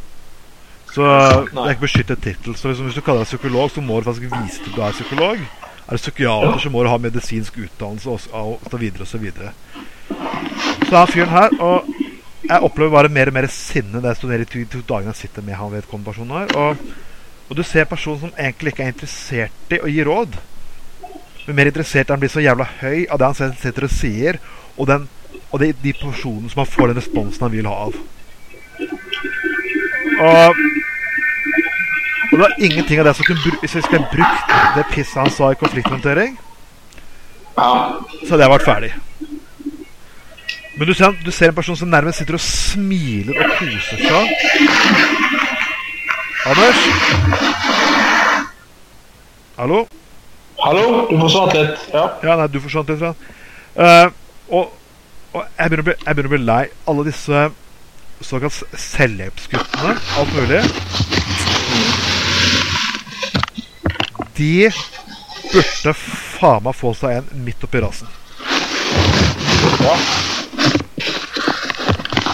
A: Så det er ikke beskyttet tittel. Så liksom, hvis du kaller deg psykolog, så må du faktisk vise til at du er psykolog. Er du psykiater, så må du ha medisinsk utdannelse og, og så videre og så videre. Så er fyren her Og jeg opplever bare mer og mer sinne det står i de to dagene jeg sitter med han vedkommende personen her. Og, og du ser personen som egentlig ikke er interessert i å gi råd. Men mer interessert i han blir så jævla høy av det han selv sitter og sier, og, den, og de, de personene som han får den responsen han vil ha av. Og, og det var ingenting av det som kunne Hvis jeg skulle brukt det pisset han sa i konflikthåndtering, så hadde jeg vært ferdig. Men du ser, du ser en person som nærmest sitter og smiler og koser seg. Anders? Hallo?
C: Hallo, du forsvant litt. Ja.
A: Ja, nei, du forsvant litt fra uh, og, og jeg begynner, bli, jeg begynner å bli lei alle disse såkalt selvhjelpsguttene, alt mulig. De burde faen meg få seg en midt oppi rasen.
C: ja.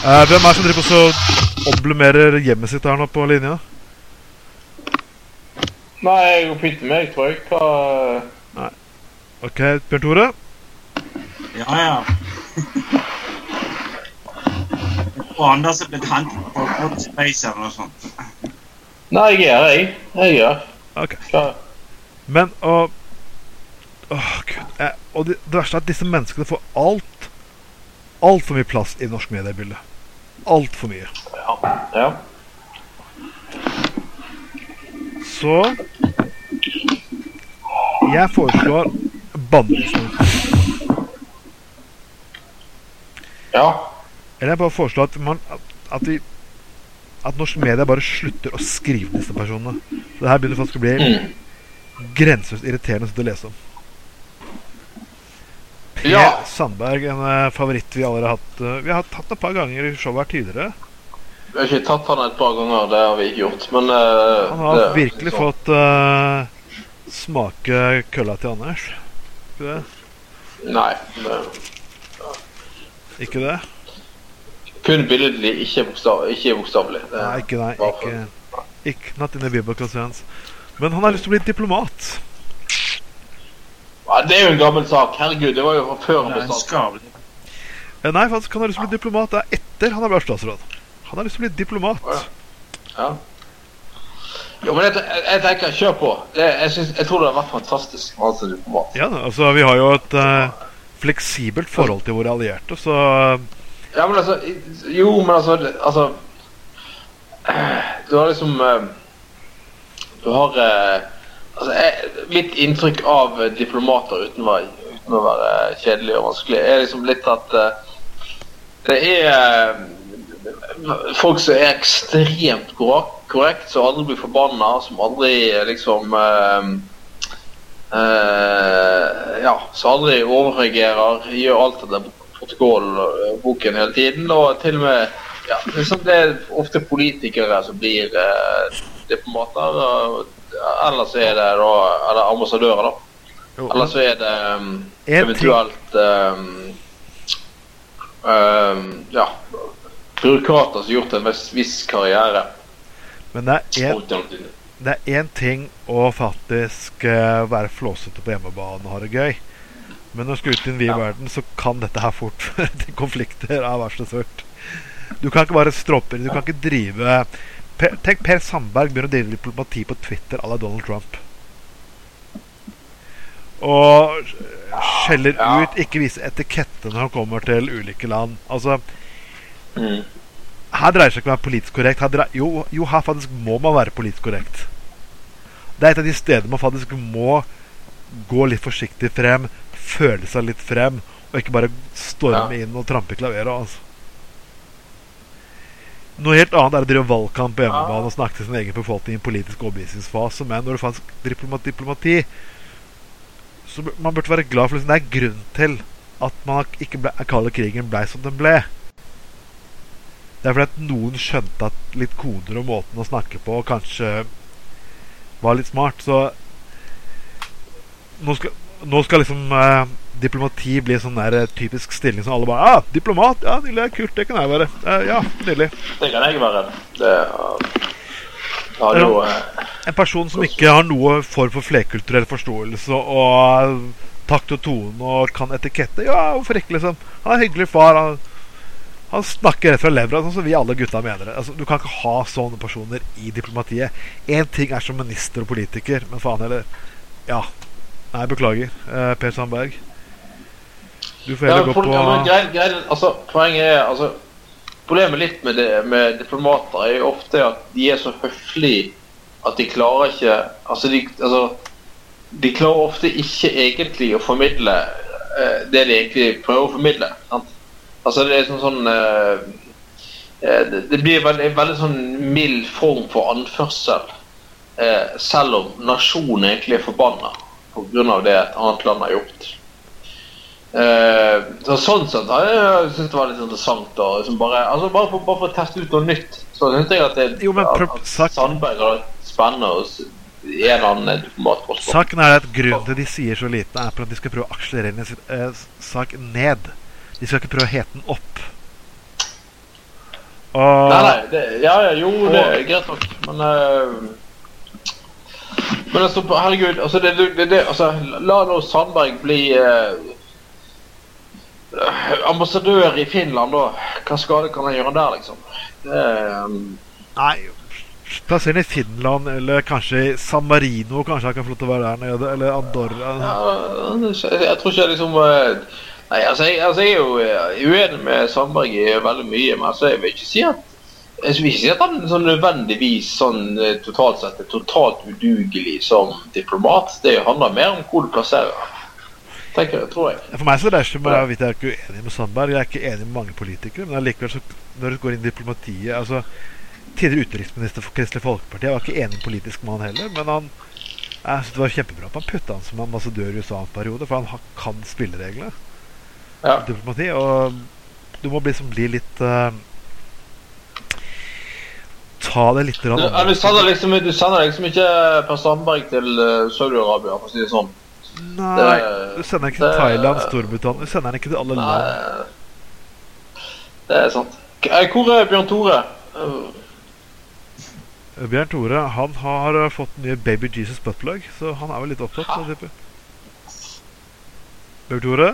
A: Uh, hvem er det som driver på omblumerer hjemmet sitt her nå på linja?
C: Nei, jeg går fint med meg, tror jeg. Hva
A: Ok, Bjørn Tore.
B: Ja, ja. Og Anders er blitt hentet på Hot Space eller noe sånt.
C: Nei, jeg er her, jeg. Jeg er her.
A: Ok.
C: Hva?
A: Men og Åh, gud. Jeg, og det, det verste er at disse menneskene får alt Altfor mye plass i norsk mediebilde. Altfor mye.
C: Ja. ja.
A: Så Jeg foreslår bannlysning.
C: Ja.
A: Eller jeg bare foreslår at, man, at, vi At norsk media bare slutter å skrive disse personene. Så det her begynner faktisk å bli
C: Mm.
A: grenseløst irriterende å lese om. Per
C: Ja.
A: Sandberg, en eh, favoritt vi allerede har hatt. eh, vi har hatt, hatt et par ganger i showet her tidligere.
C: Vi har ikke tatt han et par ganger, det har vi ikke gjort. Men uh,
A: Han har
C: det-
A: virkelig
C: sånn.
A: fått uh, smake kølla til Anders. Ikke det?
C: Nei. det-
A: Ikke det?
C: Kun billedlig, ikke bokstav- ikke bokstavelig. Det-
A: Nei, ikke nei. Ikke, ikke Not in the Bible concerns. Men han har lyst til å bli diplomat.
C: Ja, det er jo en gammel sak. Herregud, det var jo fra før han ble statsråd.
A: Eh, Nei, faktisk, han har lyst til å bli diplomat. Det er etter han har vært statsråd. Han har lyst til å bli diplomat.
C: Ja. Ja. Jo, men jeg, jeg, tenker, kjør på. Det, jeg, synes, jeg tror det har vært fantastisk. å være diplomat.
A: Ja, altså, vi har jo et uh, fleksibelt forhold til våre allierte, så
C: Ja, men altså Jo, men altså, altså eh, Du har liksom eh, Du har eh, Altså, jeg, mitt inntrykk av eh, diplomater uten, være- uten å være kjedelig og vanskelig, er liksom litt at uh, det er eh, folk som er ekstremt korrekt, som aldri blir forbanna, som aldri eh, liksom eh, eh, Ja, som aldri overreagerer, gjør alt etter protokollboken hele tiden. Og til og med ja, liksom Det er ofte politikere som blir eh, diplomater. Eller så er det da Eller ambassadører, da. Eller så er det um, eventuelt um, um, Ja byråkrater som har gjort en viss, karriere.
A: Men det er det er én ting å faktisk eh, være flåsete på hjemmebane og ha det gøy. Men når du skal ut i en vid
C: Ja.
A: verden, så kan dette her fort føre til konflikter av verste sort. Du kan ikke bare stroppe det. Du kan ikke drive per, Tenk Per Sandberg begynner å drive diplomati på Twitter à la Donald Trump. Og skjeller ut, ikke viser etikette når han kommer til ulike land. Altså,
C: Mm.
A: Her dreier det seg ikke om å være politisk korrekt. Her dreier, jo, jo, her faktisk må man være politisk korrekt. Det er et av de stedene man faktisk må gå litt forsiktig frem, føle seg litt frem, og ikke bare storme inn og trampe klaveret. Altså. Noe helt annet er å drive valgkamp på hjemmebane og snakke til sin egen befolkning i en politisk overbevisningsfase, men når det faktisk diplomati, diplomati så man burde være glad for liksom, det er grunn til at man ikke ble, kalde krigen blei som den ble. Det er fordi at noen skjønte at litt koder og måten å snakke på kanskje var litt smart. Så nå skal, nå skal liksom eh, diplomati bli sånn der eh, typisk stilling som alle bare ah, 'Diplomat? Ja, nydelig. Kult. Det kan jeg være.' Eh, ja, nydelig.
C: Det kan jeg være. Det har jo uh,
A: En person som ikke har noe form for flerkulturell forståelse og eh, takt og tone og kan etikette. Ja, hvorfor ikke, liksom? Han er en hyggelig far. Han, han snakker rett fra levra, sånn som vi alle gutta mener det. Altså, du kan ikke ha sånne personer i diplomatiet. Én ting er som minister og politiker, men faen heller Ja. Nei, beklager, eh, Per Sandberg. Du får
C: ja,
A: gå på
C: ja, men greien, greien, altså, Poenget er altså, Problemet litt med, det, med diplomater er jo ofte at de er så høflige at de klarer ikke Altså, de, altså, de klarer ofte ikke egentlig å formidle eh, det de egentlig prøver å formidle. Sant? Altså, det er sånn sånn eh, eh, det, blir en veldig sånn mild form for anførsel, eh, selv om nasjonen egentlig er forbanna. pga. det et annet land har gjort. Eh, så sånn sett har jeg syntes det var litt interessant. Og liksom bare, altså bare, for, bare for å teste ut noe nytt. Så syns jeg at, det,
A: Jo, men
C: at, at Sandberg har vært spennende og en annen diplomatpost.
A: Saken er at grunnen til de sier så lite, er for at de skal prøve å akselerere sin eh, sak ned. De skal ikke prøve å hete den opp. Og
C: Nei, nei, det, ja, ja, jo, det er greit nok, men uh, Men altså, herregud, altså, det, det, det, altså La nå Sandberg bli eh, ambassadør i Finland, da. Hva skade kan han gjøre der, liksom? Eh,
A: Nei, plasser ham i Finland, eller kanskje i San Marino. Kanskje han kan få lov til å være der nede. Eller Andorra.
C: ja, jeg tror ikke liksom eh, Nei, altså jeg, altså, jeg er jo eh, uenig med Sandberg i veldig mye, men altså, jeg vil ikke si at jeg vil ikke si at han sånn nødvendigvis sånn eh, totalt sett er totalt udugelig som diplomat. Det handler mer om hvor du plasserer ham. Tenker jeg, tror jeg.
A: For meg så er det seg om hvorvidt jeg er ikke uenig med Sandberg. Jeg er ikke enig med mange politikere, men allikevel så når du går inn i diplomatiet altså Tidligere utenriksminister for Kristelig Folkeparti. Jeg var ikke enig med politisk mann heller, men han jeg synes det var kjempebra at han putta han som ambassadør i USA en periode, for han kan spillereglene.
C: Ja.
A: diplomati. Og du må liksom bli litt uh, Ta det litt rann,
C: Du, ja, du, sender liksom, du sender liksom ikke Per Sandberg til eh, Saudi-Arabia, for å si det sånn.
A: Nei,
C: det-
A: du sender ikke til Thailand, Storbritannia. Du sender ikke til alle land.
C: Det er sant. Eh, Hvor er Bjørn Tore?
A: Bjørn Tore han har fått nye Baby Jesus buttplug, så han er vel litt opptatt. Bjørn Tore?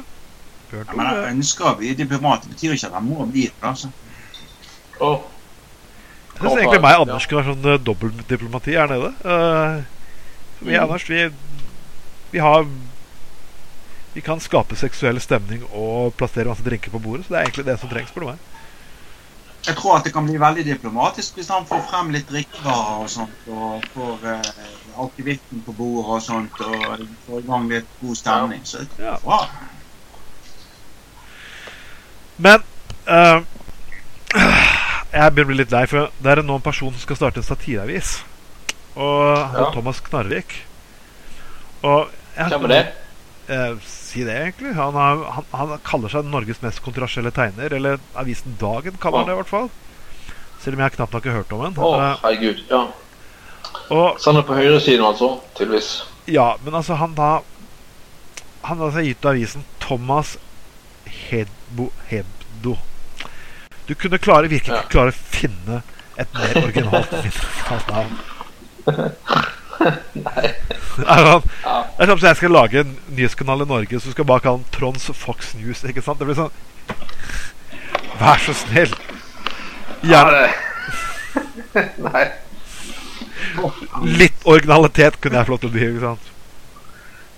B: Ja, men han ønsker å bli diplomat. Det betyr ikke at han må bli det. altså.
C: Oh.
A: Jeg syns egentlig meg og Anders skulle ha sånn uh, dobbeltdiplomati her nede. Uh, vi
C: Mm.
A: Anders, vi, vi har Vi kan skape seksuell stemning og plassere masse drinker på bordet. Så det er egentlig det som trengs, spør du meg.
B: Jeg tror at det kan bli veldig diplomatisk hvis han får frem litt drikkevarer og sånt. Og får uh, akevitten på bordet og sånt. Og får i gang litt god stemning. Så det
A: Ja.
B: er bra.
A: Men uh, jeg begynner å bli litt lei, for det er nå en person som skal starte en satireavis. Og han
C: Ja.
A: Thomas Knarvik. Og jeg,
C: Hvem er det?
A: Uh, si det, egentlig. Han, har, han, han kaller seg Norges mest kontroversielle tegner. Eller avisen Dagen kaller han det i hvert fall. Selv om jeg knapt nok har hørt om den.
C: Å,
A: Eh,
C: herregud. Ja.
A: og
C: er på høyresiden, altså. Tydeligvis.
A: ja, men altså, han da Han har altså gitt avisen Thomas Hedbo Hebdo. Du kunne klare, virkelig
C: Ja.
A: ikke klare å finne et mer originalt navn.
C: Nei.
A: Er han,
C: Ja.
A: det er som om jeg skal lage en nyhetskanal i Norge, så skal bare kalle den Trons Fox News. Ikke sant? Det blir sånn Vær så snill.
C: Ja,
A: Gjerne
C: det Nei.
A: litt originalitet kunne jeg få lov til å bli. Ikke sant?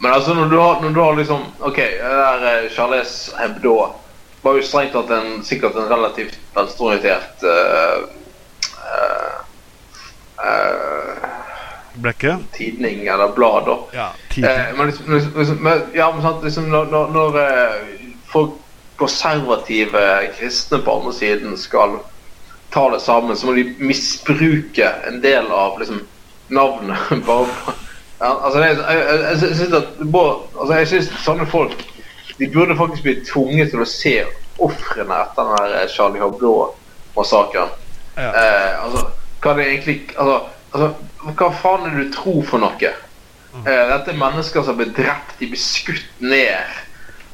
C: Men altså, når du har, når du har liksom OK, det der eh, Charles Hebdo var jo strengt tatt en, sikkert en relativt venstreorientert uh,
A: Blekke?
C: tidning eller blad, da.
A: Ja,
C: Eh, men liksom, liksom, liksom, men, ja, men sant, liksom når, når, eh, folk konservative kristne på andre siden skal ta det sammen, så må de misbruke en del av liksom, navnet. bare på- ja, altså, er- jeg, jeg, jeg, synes at altså, jeg synes sånne folk De burde faktisk bli tvunget til å se ofrene etter den der eh, Charlie Hebdo-massakren.
A: Ja.
C: Eh, altså, hva det egentlig altså, altså, Hva faen er det du tror for noe?
A: Mm.
C: Eh, dette er mennesker som ble drept, de ble skutt ned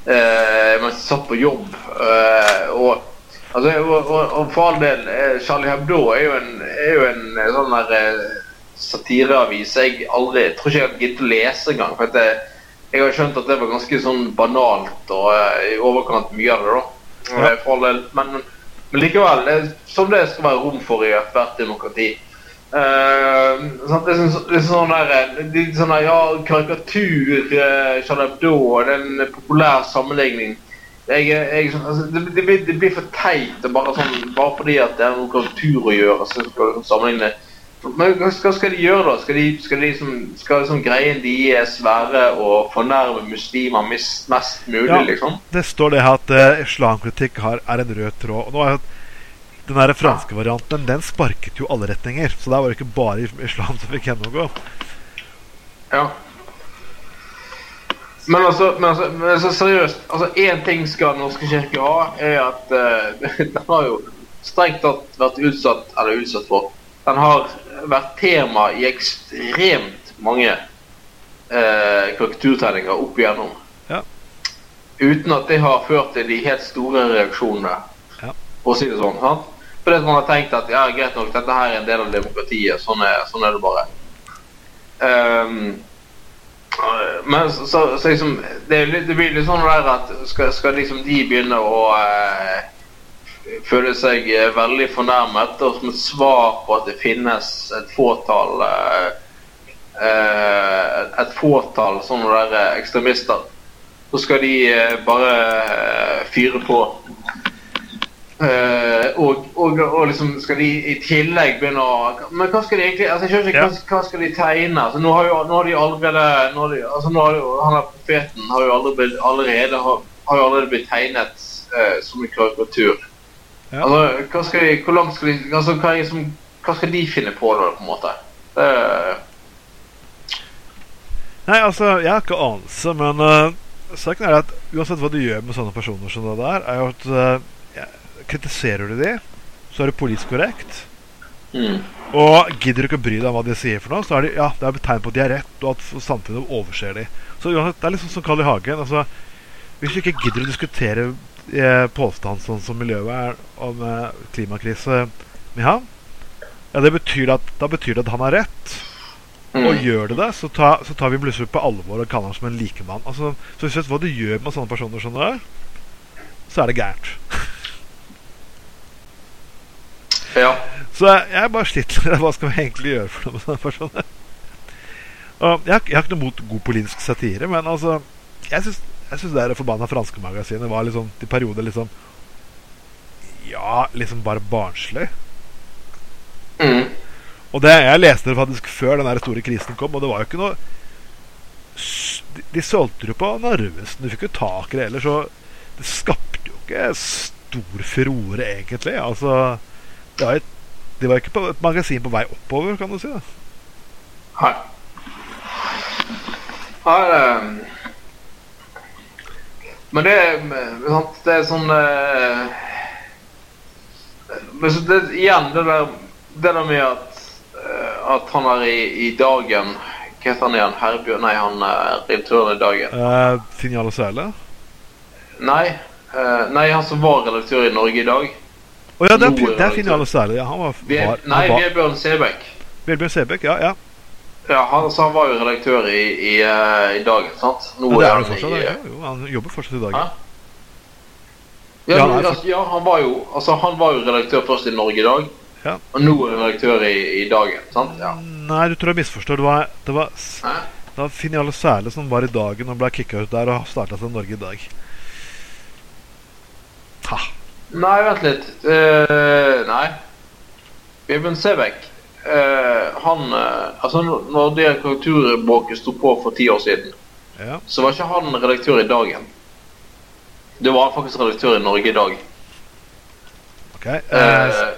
C: eh, mens de satt på jobb. Eh, og, altså, og, og, og for all del, eh, Charlie Hebdo er jo en, er jo en sånn der satireavis jeg aldri tror ikke jeg hadde giddet å lese engang. For at jeg, jeg har skjønt at det var ganske sånn banalt og eh, i overkant mye av det. da.
A: Ja.
C: Eh, for all del, men, men likevel, det, som det skal være rom for i ethvert demokrati. Uh, sant? det er sånn, det er sånn der, det er sånn der, ja, karikatur, uh, Charlie det er en populær sammenligning. Jeg, jeg, altså, det, det, blir, det blir for teit bare sånn Bare fordi at det er noe kultur å gjøre, så skal du sammenligne Men hva skal de gjøre, da? Skal, de, skal, de liksom, skal liksom greien de er svære å fornærme muslimer mest, mest mulig,
A: Ja.
C: liksom?
A: Det står det her at uh, islamkritikk har, er en rød tråd. Og nå er den der franske varianten den sparket jo alle retninger. Så der var det ikke bare islam som fikk gjennomgå.
C: Ja. Men altså, men altså, men altså seriøst, altså én ting skal Den norske kirke ha, er at uh, den har jo strengt tatt vært utsatt, eller utsatt for Den har vært tema i ekstremt mange eh, korrekturtegninger opp igjennom.
A: Ja.
C: Uten at det har ført til de helt store reaksjonene,
A: Ja.
C: for å si det sånn. sant? Fordi man har tenkt at ja, greit nok, dette her er en del av demokratiet. Sånn er, sånn er det bare. Um, men så, så, så liksom det, det blir litt sånn der at skal, skal liksom de begynne å eh, føle seg eh, veldig fornærmet, og som et svar på at det finnes et fåtall eh, eh, Et fåtall sånne der ekstremister, så skal de bare fyre på. Eh, og, og, og liksom skal de i tillegg begynne å Men hva skal de egentlig altså, Jeg ikke, hva, hva skal de tegne? Altså, nå, har jo, nå har de allerede nå har de, altså, nå har de, Han der profeten har jo allerede, allerede, har, har allerede blitt tegnet eh, som en karikatur.
A: Ja.
C: Altså, hva skal de, hvor langt skal de altså, hva, som, hva skal de finne på da, på en måte? Det,
A: Nei, altså, jeg har ikke anelse, men uh, saken er at uansett hva du gjør med sånne personer som det der, er jo at uh, ja, kritiserer du de, så er det politisk korrekt.
C: mm.
A: Og gidder du ikke å bry deg om hva de sier for noe, så er det, ja, det er tegn på at de er rett, og at samfunnet overser de. Så uansett, det er liksom som Carl I. Hagen. Altså, hvis du ikke gidder å diskutere påstand sånn som miljøvern om eh, klimakrise med ham, ja, det betyr at, da betyr det at han har rett. Og
C: Mm.
A: gjør det det, så, ta, så tar vi plutselig på alvor og kaller ham som en likemann. Altså, så vet hva du gjør med sånne personer som det er, så er det gærent.
C: Ja.
A: Så jeg, jeg bare sliter med hva skal vi egentlig gjøre for noe med sånne personer. Og jeg, har- jeg har ikke noe mot god politisk satire, men altså Jeg syns, jeg syns det forbanna franske magasinet var liksom til perioder liksom Ja, liksom bare barnslig.
C: Mm.
A: Og det, jeg leste det faktisk før den store krisen kom, og det var jo ikke noe De, de solgte jo på Narvesen. Du fikk jo tak i det ellers, så det skapte jo ikke stor furore, egentlig. Altså Det var, et, det var ikke på et magasin på vei oppover, kan du si.
C: Nei. Nei, Men det er sant, Det er sånn eh, Men det, igjen, det der, det der med at, eh, at han er i, i Dagen Hva heter han igjen? Herbjørn? Nei, han er redaktøren i Dagen.
A: Uh, Finjale Sæle?
C: Nei, eh, nei, han som var redaktør i Norge i dag.
A: Å ja, det er, er
C: redaktør.
A: Finjale Sæle. Ja, han var, var,
C: nei, Vebjørn Sebekk.
A: Vebjørn Sebekk, ja. ja.
C: Ja, han, så han var jo redaktør i, i, eh, i Dagen, sant? Nå
A: Men det er
C: han
A: fortsatt.
C: i,
A: det
C: eh?
A: Jo, han jobber fortsatt i dag.
C: Ja,
A: Ja, nei,
C: altså, ja, han var jo altså, han var jo redaktør først i Norge i dag,
A: Ja.
C: og nå er han redaktør i, i Dagen. sant? Ja.
A: Nei, du tror jeg misforstår. Det var, det var,
C: Hæ?
A: det var Finjale Sæle som var i Dagen og ble kicka ut der og starta seg Norge i dag. Ha.
C: Nei, vent litt. Uh, nei. Vebjørn Sebekk eh, Han eh, Altså, når- det korrekturbråket sto på for ti år siden,
A: Ja.
C: så var ikke han redaktør i Dagen. Det var faktisk redaktør i Norge i dag.
A: Ok. Eh,
C: Eh,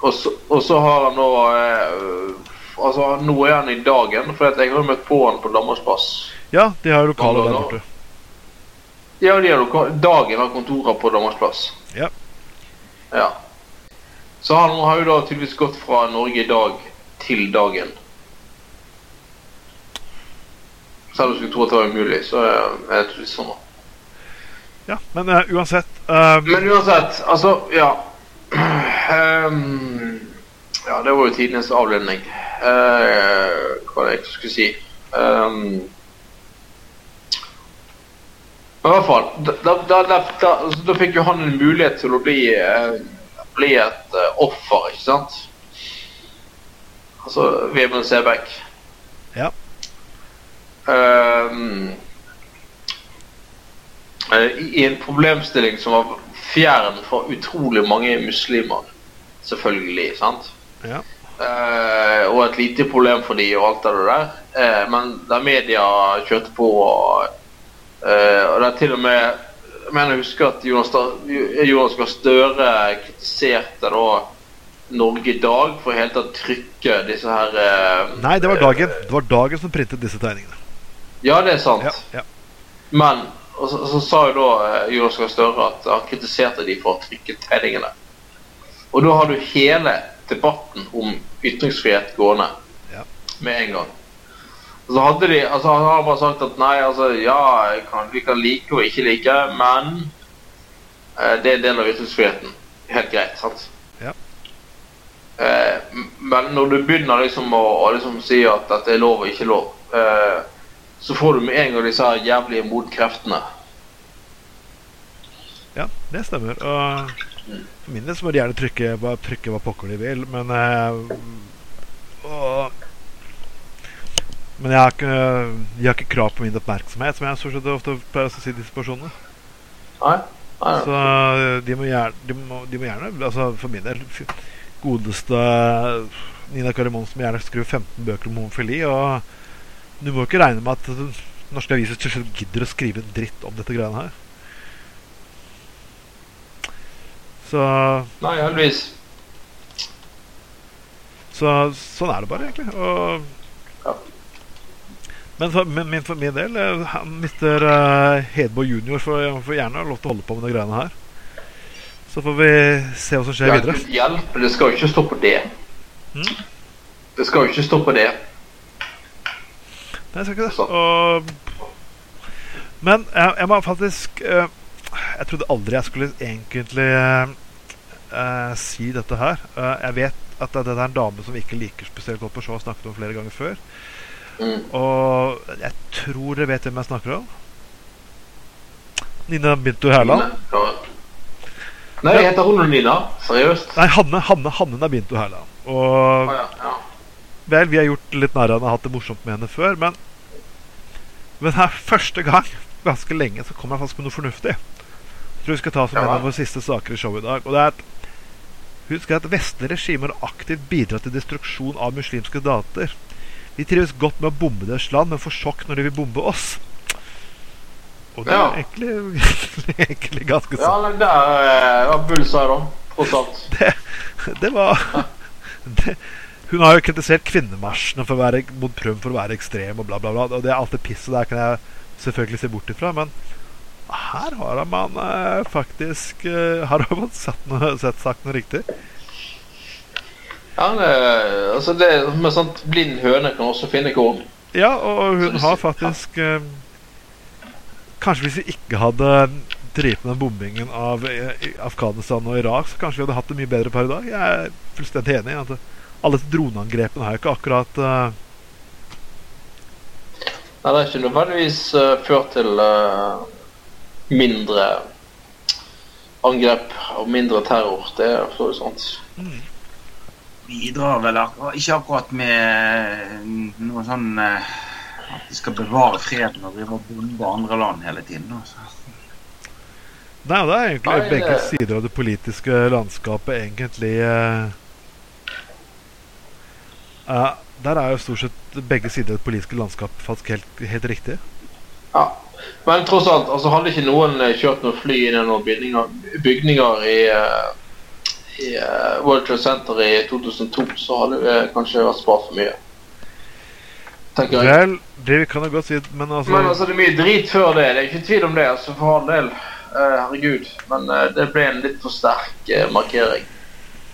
C: og, så, og så har han nå eh, Altså, nå er han i Dagen, for jeg har jo møtt på han på Danmarksplass.
A: ja, de har lokale der borte.
C: Ja, de har loka- Dagen har kontorer på Danmarksplass.
A: Ja.
C: Ja. Så han har jo da tydeligvis gått fra Norge i dag til Dagen. Selv om du skulle tro at det var umulig, så er det litt sånn.
A: Ja, men uh, uansett uh,
C: Men uansett, altså, ja. Um, ja, det var jo tidenes avledning. Uh, hva var det jeg skulle si? Um, men i hvert fall, da, da, da, altså, da fikk jo han en mulighet til å bli, bli et offer, ikke sant? Altså Vemund Sebekk.
A: Ja.
C: Um, i en problemstilling som var fjern for utrolig mange muslimer. Selvfølgelig, sant?
A: Ja.
C: Uh, og et lite problem for de og alt det der. Uh, men da media kjørte på og, uh, og det er til og med Jeg mener jeg husker at Jonas, Jonas Gahr Støre kritiserte da Norge dag for helt å trykke disse her eh,
A: Nei, det var Dagen. Det var Dagen som printet disse tegningene.
C: Ja, det er sant.
A: Ja, ja.
C: Men og så, så sa jo da eh, Jonas Gahr Støre at han kritiserte de for å trykke tegningene. Og da har du hele debatten om ytringsfrihet gående
A: Ja.
C: med en gang. Og så hadde de, altså Han har bare sagt at nei, altså ja, kan, vi kan like og ikke like, men eh, det er en del av ytringsfriheten. Helt greit, sant? Eh, men når du begynner liksom å, å liksom si at dette er lov og ikke lov, eh, så får du med en gang disse jævlige motkreftene.
A: Ja, det stemmer. Og for min del så må de gjerne trykke hva, trykke hva pokker de vil, men eh, og, Men jeg har ikke, de har ikke krav på min oppmerksomhet, som jeg stort sett ofte pleier å si disse personene.
C: Nei? Nei,
A: Så eh, de må gjerne, de må, de må gjerne altså For min del godeste Nina Karimon som gjerne skriver 15 bøker om homofili. Og du må ikke regne med at norske aviser til slutt gidder å skrive en dritt om dette greiene her. Så,
C: Nei, heldigvis.
A: så sånn er det bare, egentlig. Og,
C: Ja.
A: men, for, men for min del, eh, han Mr. eh, Hedborg jr. får gjerne lov til å holde på med de greiene her. Så får vi se hva som skjer videre.
C: Hjelp, hjelp, det skal jo ikke stå på det.
A: Mm.
C: Det skal jo ikke stå på det.
A: Nei, jeg skal ikke det. Og, men jeg, jeg må faktisk eh, Jeg trodde aldri jeg skulle egentlig uh, si dette her. Uh, jeg vet at det er en dame som ikke liker spesielt godt på show, har snakket om flere ganger før.
C: Mm.
A: Og jeg tror dere vet hvem jeg snakker om. Nina Binto Herland.
C: Nei, jeg heter hun Nina? Seriøst?
A: Nei, Hanne, Hanne, Hanne Nabinto Herland. Og
C: Å ja, ja.
A: Vel, vi har gjort litt narr av henne, hatt det morsomt med henne før, men Men her første gang ganske lenge så kom jeg faktisk med noe fornuftig. Jeg tror vi skal ta som
C: Ja,
A: en av våre siste saker i showet i dag. Og det er at Husk at vestlige regimer aktivt bidrar til destruksjon av muslimske dater. De trives godt med å bombe deres land, men får sjokk når de vil bombe oss. Og det
C: Ja.
A: er egentlig, egentlig ganske
C: Ja,
A: sant.
C: nei, der var bullseye, da. Tross alt.
A: Det, det var det, Hun har jo kritisert kvinnemarsjene for å være, mot Prøm for å være ekstrem og bla, bla, bla. Og det er alt det pisset der kan jeg selvfølgelig se bort ifra, men her har man eh, faktisk eh, Her har man sett noe, sett, sagt noe riktig.
C: Ja, det, altså det med sånt blind høne kan også finne korn.
A: Ja, og hun har faktisk eh, Kanskje hvis vi ikke hadde drevet med den bombingen av eh, Afghanistan og Irak, så kanskje vi hadde hatt det mye bedre per i dag. Jeg er fullstendig enig i at alle disse droneangrepene har jo ikke akkurat uh...
C: Nei, det har ikke nødvendigvis uh, ført til uh, mindre angrep og mindre terror. Det er jo sant. Mm.
B: bidrar vel ikke akkurat med noe sånn eh, at de skal bevare freden og drive og bombe andre land hele tiden. Også.
A: Nei, det er egentlig
C: Nei,
A: begge
C: det-
A: sider av det politiske landskapet egentlig uh, Der er jo stort sett begge sider av det politiske landskapet faktisk helt, helt riktig.
C: Ja. Men tross alt, altså hadde ikke noen eh, kjørt noen fly inn i noen bygninger, bygninger i, uh, i uh, World Trade Center i 2002, så hadde vi kanskje vært spart for mye. Tenker jeg.
A: Vel, det kan jeg godt si, men altså,
C: Men altså, det er mye drit før det. Det er ikke tvil om det. altså For all del. Uh, herregud. Men uh, det ble en litt for sterk uh, markering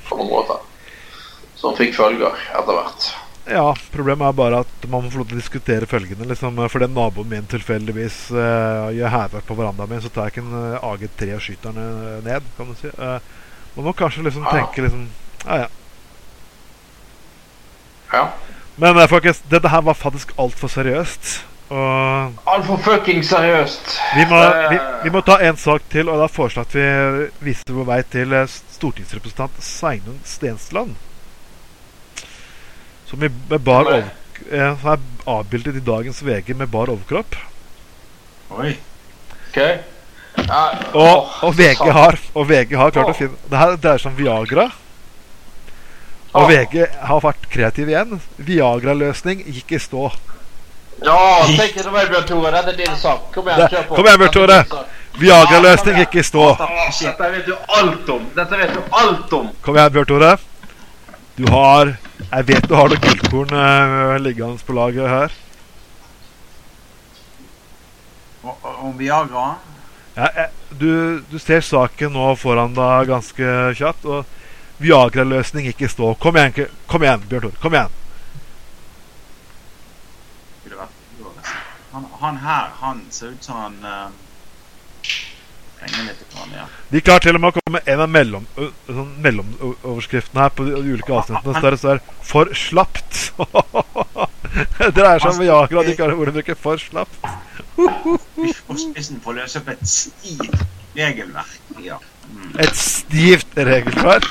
C: på noen måter. Som fikk følger etter hvert.
A: Ja, problemet er bare at man må få lov til å diskutere følgende. Liksom, for den naboen min tilfeldigvis uh, gjør hærverk på verandaen min, så tar jeg ikke en uh, AG3 og skyter den ned, kan du si. Uh, man må kanskje liksom
C: Ja.
A: tenke liksom Ja, ja.
C: Ja.
A: Men uh, folkens, dette her var faktisk altfor seriøst. Og
C: Altfor fucking seriøst.
A: vi må,
C: Eh,
A: vi, vi må ta en sak til, og da foreslår at vi viser vår vei til eh, stortingsrepresentant Sveinung Stensland. Som
C: er
A: over, eh, som er avbildet i dagens VG med bar overkropp.
B: Oi.
C: OK? Ja,
A: Og, og, VG har, og VG har klart å finne Det her dreier seg om Viagra. Og. VG har vært kreativ igjen. Viagra-løsning gikk i stå.
C: Ja, tenk deg meg, Bjørn Tore. Det er din sak. Kom igjen, kjør på.
A: kom igjen, Bjørn Tore. Viagra-løsning gikk i stå.
C: Dette vet du alt om. Dette vet du alt om.
A: Kom igjen, Bjørn Tore. Du har Jeg vet du har noe gullkorn uh, liggende på laget her.
B: Om Viagra?
A: Ja, eh, du, du ser saken nå foran deg ganske kjapt. Og Viagra-løsning ikke stå. Kom igjen, kom igjen, Bjørn Tor. Kom igjen.
B: Resept. Han, han her, han ser ut som han uh, trenger litt. Grann, ja.
A: De klarer til og med å komme med en av mellom, sånn mellomoverskriftene her på de ulike avsnittene. Så der det står 'for slapt'. det dreier seg om Viagra. De klarer ordet bruker 'for slapt'.
B: Får spissen for å løse opp et stivt regelverk. Ja.
A: Et stivt regelverk.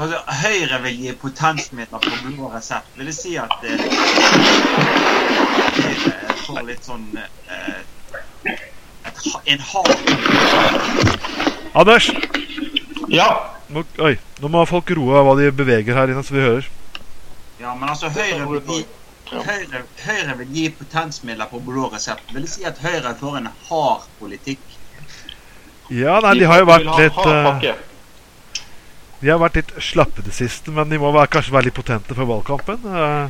B: Altså, Høyre vil gi potensmidler på blå resept. Vil det si at eh, Høyre får litt sånn eh, et, En hard
A: Anders,
C: Ja.
A: nå, oi, nå må folk roe hva de beveger her inne, så vi hører.
B: Ja, men altså Høyre vil gi Høyre, Høyre vil gi potensmidler på blå resept. Vil det si at Høyre får en hard politikk?
A: Ja, nei, de har jo vært litt eh. De har vært litt slappe det siste, men de må være, kanskje være litt potente for valgkampen. Eh,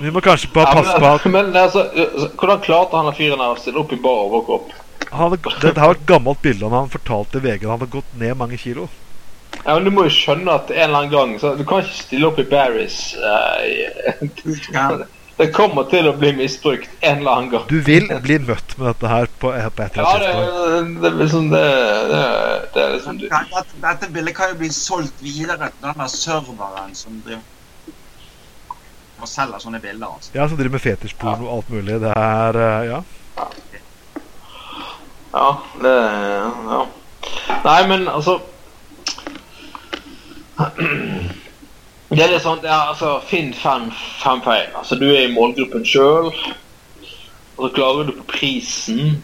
A: Vi må kanskje bare passe på at
C: men, altså, hvordan klarte han fyren å stille opp i bar overkropp?
A: han hadde, Dette har et gammelt bilde av han fortalte VG han hadde gått ned mange kilo.
C: Ja, men Du må jo skjønne at en eller annen gang så Du kan ikke stille opp i Barris. Uh,
B: Ja.
C: det kommer til å bli misbrukt en eller annen gang.
A: Du vil bli møtt med dette her på, på et eller annet tidspunkt?
C: Ja, det, er liksom det, det, det er liksom du.
B: Dette, dette bildet kan jo bli solgt videre til den der serveren som driver og selger sånne bilder. altså.
A: Ja, som driver med fetisjporno og alt mulig. Det er eh, Ja.
C: Ja, det Ja. Nei, men altså Det er litt sånn ja, altså, Finn fem, fem feil. Altså, du er i målgruppen sjøl, og så klarer du på prisen,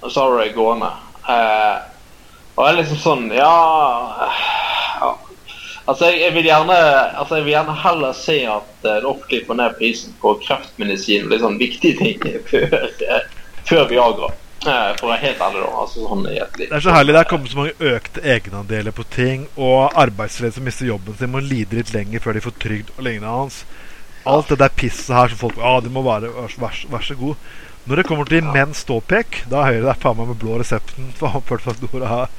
C: og så har du det gående. Eh, og det er liksom sånn Ja, ja. Altså, jeg, jeg vil gjerne Altså, jeg vil gjerne heller se at eh, det offentlige får ned prisen på kreftmedisin og litt sånn viktige ting før, før Viagra. For å være helt ærlig, da. Altså sånn
A: Det er så herlig. Det er kommet så mange økte egenandeler på ting, og arbeidsledige som mister jobben sin, må lide litt lenger før de får trygd og lignende hans. Alt det der pisset her som folk Ja, det må være vær, vær, vær så god. Når det kommer til menns ståpek, da er Høyre der faen meg med blå resepten. for han ført fast ordet her.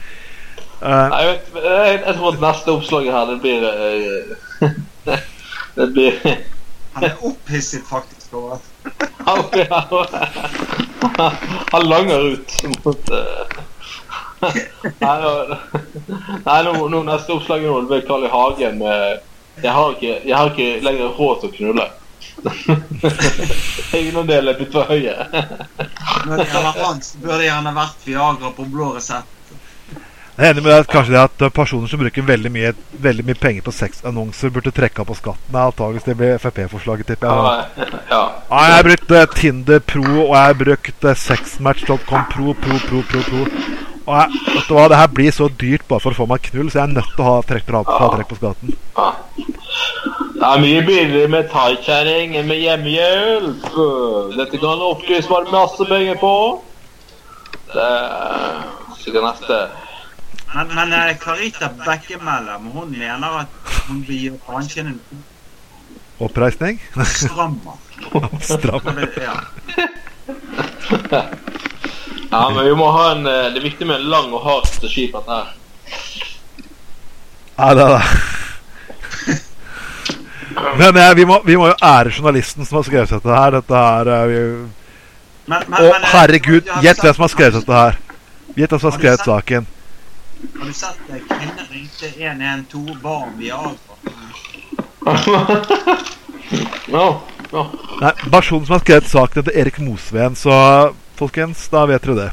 A: Uh,
C: Nei, jeg, vet, jeg, jeg tror at neste oppslag her, det blir uh, Det blir
B: Han er opphisset faktisk over
C: Han, han langer ut mot eh, Nei, nå, nå neste oppslag er blir Carl I. Hagen med jeg har, ikke, jeg har ikke lenger råd til å knulle. Egenandelen er blitt for høye.
B: Burde gjerne vært Viagra på blå resept.
A: Jeg er enig med deg kanskje det at eh, personer som bruker veldig mye, veldig mye penger på sexannonser, burde trekke av på skatten. Antakeligvis det blir Frp-forslaget, tipper jeg.
C: Ja, ja.
A: Ja, jeg har brukt eh, Tinder Pro, og jeg har brukt uh, Sexmatch.com Pro, Pro, Pro, Pro, Pro. Og jeg, vet du hva, det her blir så dyrt bare for å få meg knull, så jeg er nødt til å ha trekk, ha, ha trekk på skatten.
C: Ja. Det er mye billigere med thaikjerring enn med hjemmehjelp. Dette kan du offentlige spare masse penger på. Det er sikkert neste.
B: Men, men Karita Bekkemellem hun mener at hun vil gi bransjen en
A: Oppreisning?
B: strammer. Strammer. Ja.
C: Ja, men vi må ha en, eh, det er viktig med en lang og hard strategi på dette her.
A: Ja, det er det. Men eh, vi, må, vi må jo ære journalisten som har skrevet dette her. Dette her vi,
B: Men, men,
A: Å,
B: eh,
A: herregud, gjett hvem som har skrevet dette her. Gjett hvem som Har skrevet saken.
B: Har du sett det? kvinner ringte 112 ba om Viagra?
C: Ja, ja.
A: Nei, Personen som har skrevet saken, heter Erik Mosveen, så folkens, da vet dere det.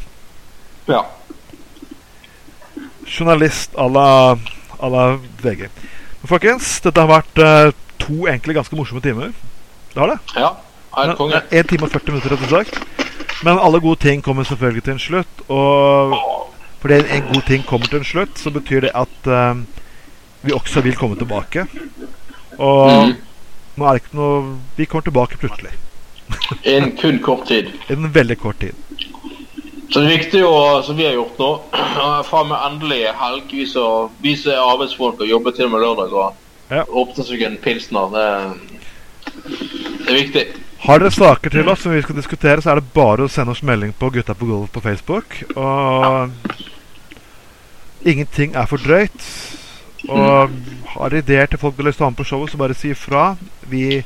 C: ja.
A: Journalist à la, la VG. Men folkens, dette har vært uh, to egentlig ganske morsomme timer. Det har det.
C: ja. Helt konge.
A: 1 time og 40 minutter, rett og slett. Men alle gode ting kommer selvfølgelig til en slutt. Og fordi en god ting kommer til en slutt, så betyr det at uh, vi også vil komme tilbake. Og
C: mm.
A: nå er det ikke noe Vi kommer tilbake plutselig.
C: Innen kun kort tid.
A: Innen veldig kort tid.
C: Så det viktig å, som vi har gjort nå, fra med endelig helg, vi som er arbeidsfolk og jobber til og med lørdager,
A: Ja.
C: åpner seg en pilsner. Det, det er viktig.
A: Har dere saker til oss som vi skal diskutere, så er det bare å sende oss melding på Gutta på gulvet på Facebook. Og ingenting er for drøyt. Og har ideer til folk som har lyst til å ha med på showet, så bare si ifra. Vi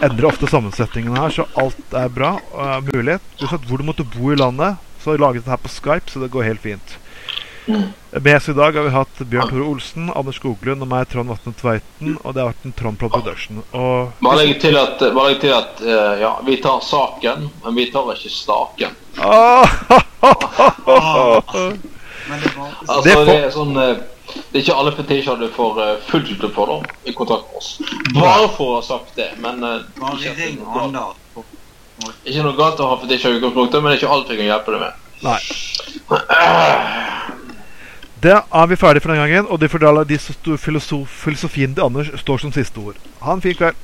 A: endrer ofte sammensetningen her, så alt er bra og er mulig. Uansett hvor du måtte bo i landet, så har vi laget det her på Skype, så det går helt fint. Med oss i dag har vi hatt Bjørn Tore Olsen, Anders Skoglund og meg, Trond Vatne Tveiten. Og det har vært en Trond Pro Production. Og
C: Bare legg til at, bare legg til at uh, ja, vi tar saken, men vi tar ikke staken.
A: Ah,
B: Men det var
C: Altså,
A: Det
C: det, er sånn eh, Det er ikke alle fetisjer du får uh, fullt ut for da, i kontakt med oss. Bare for å ha sagt det, men eh,
B: bare
C: ikke,
B: ring
C: noe galt-
B: Anders.
C: ikke noe galt å ha fetisjer i utgangspunktet, men det er ikke alt vi kan hjelpe deg med.
A: Nei. Det er vi ferdige for den gangen, og de, for de, filosofien til Anders står som siste ord. Ha en fin kveld.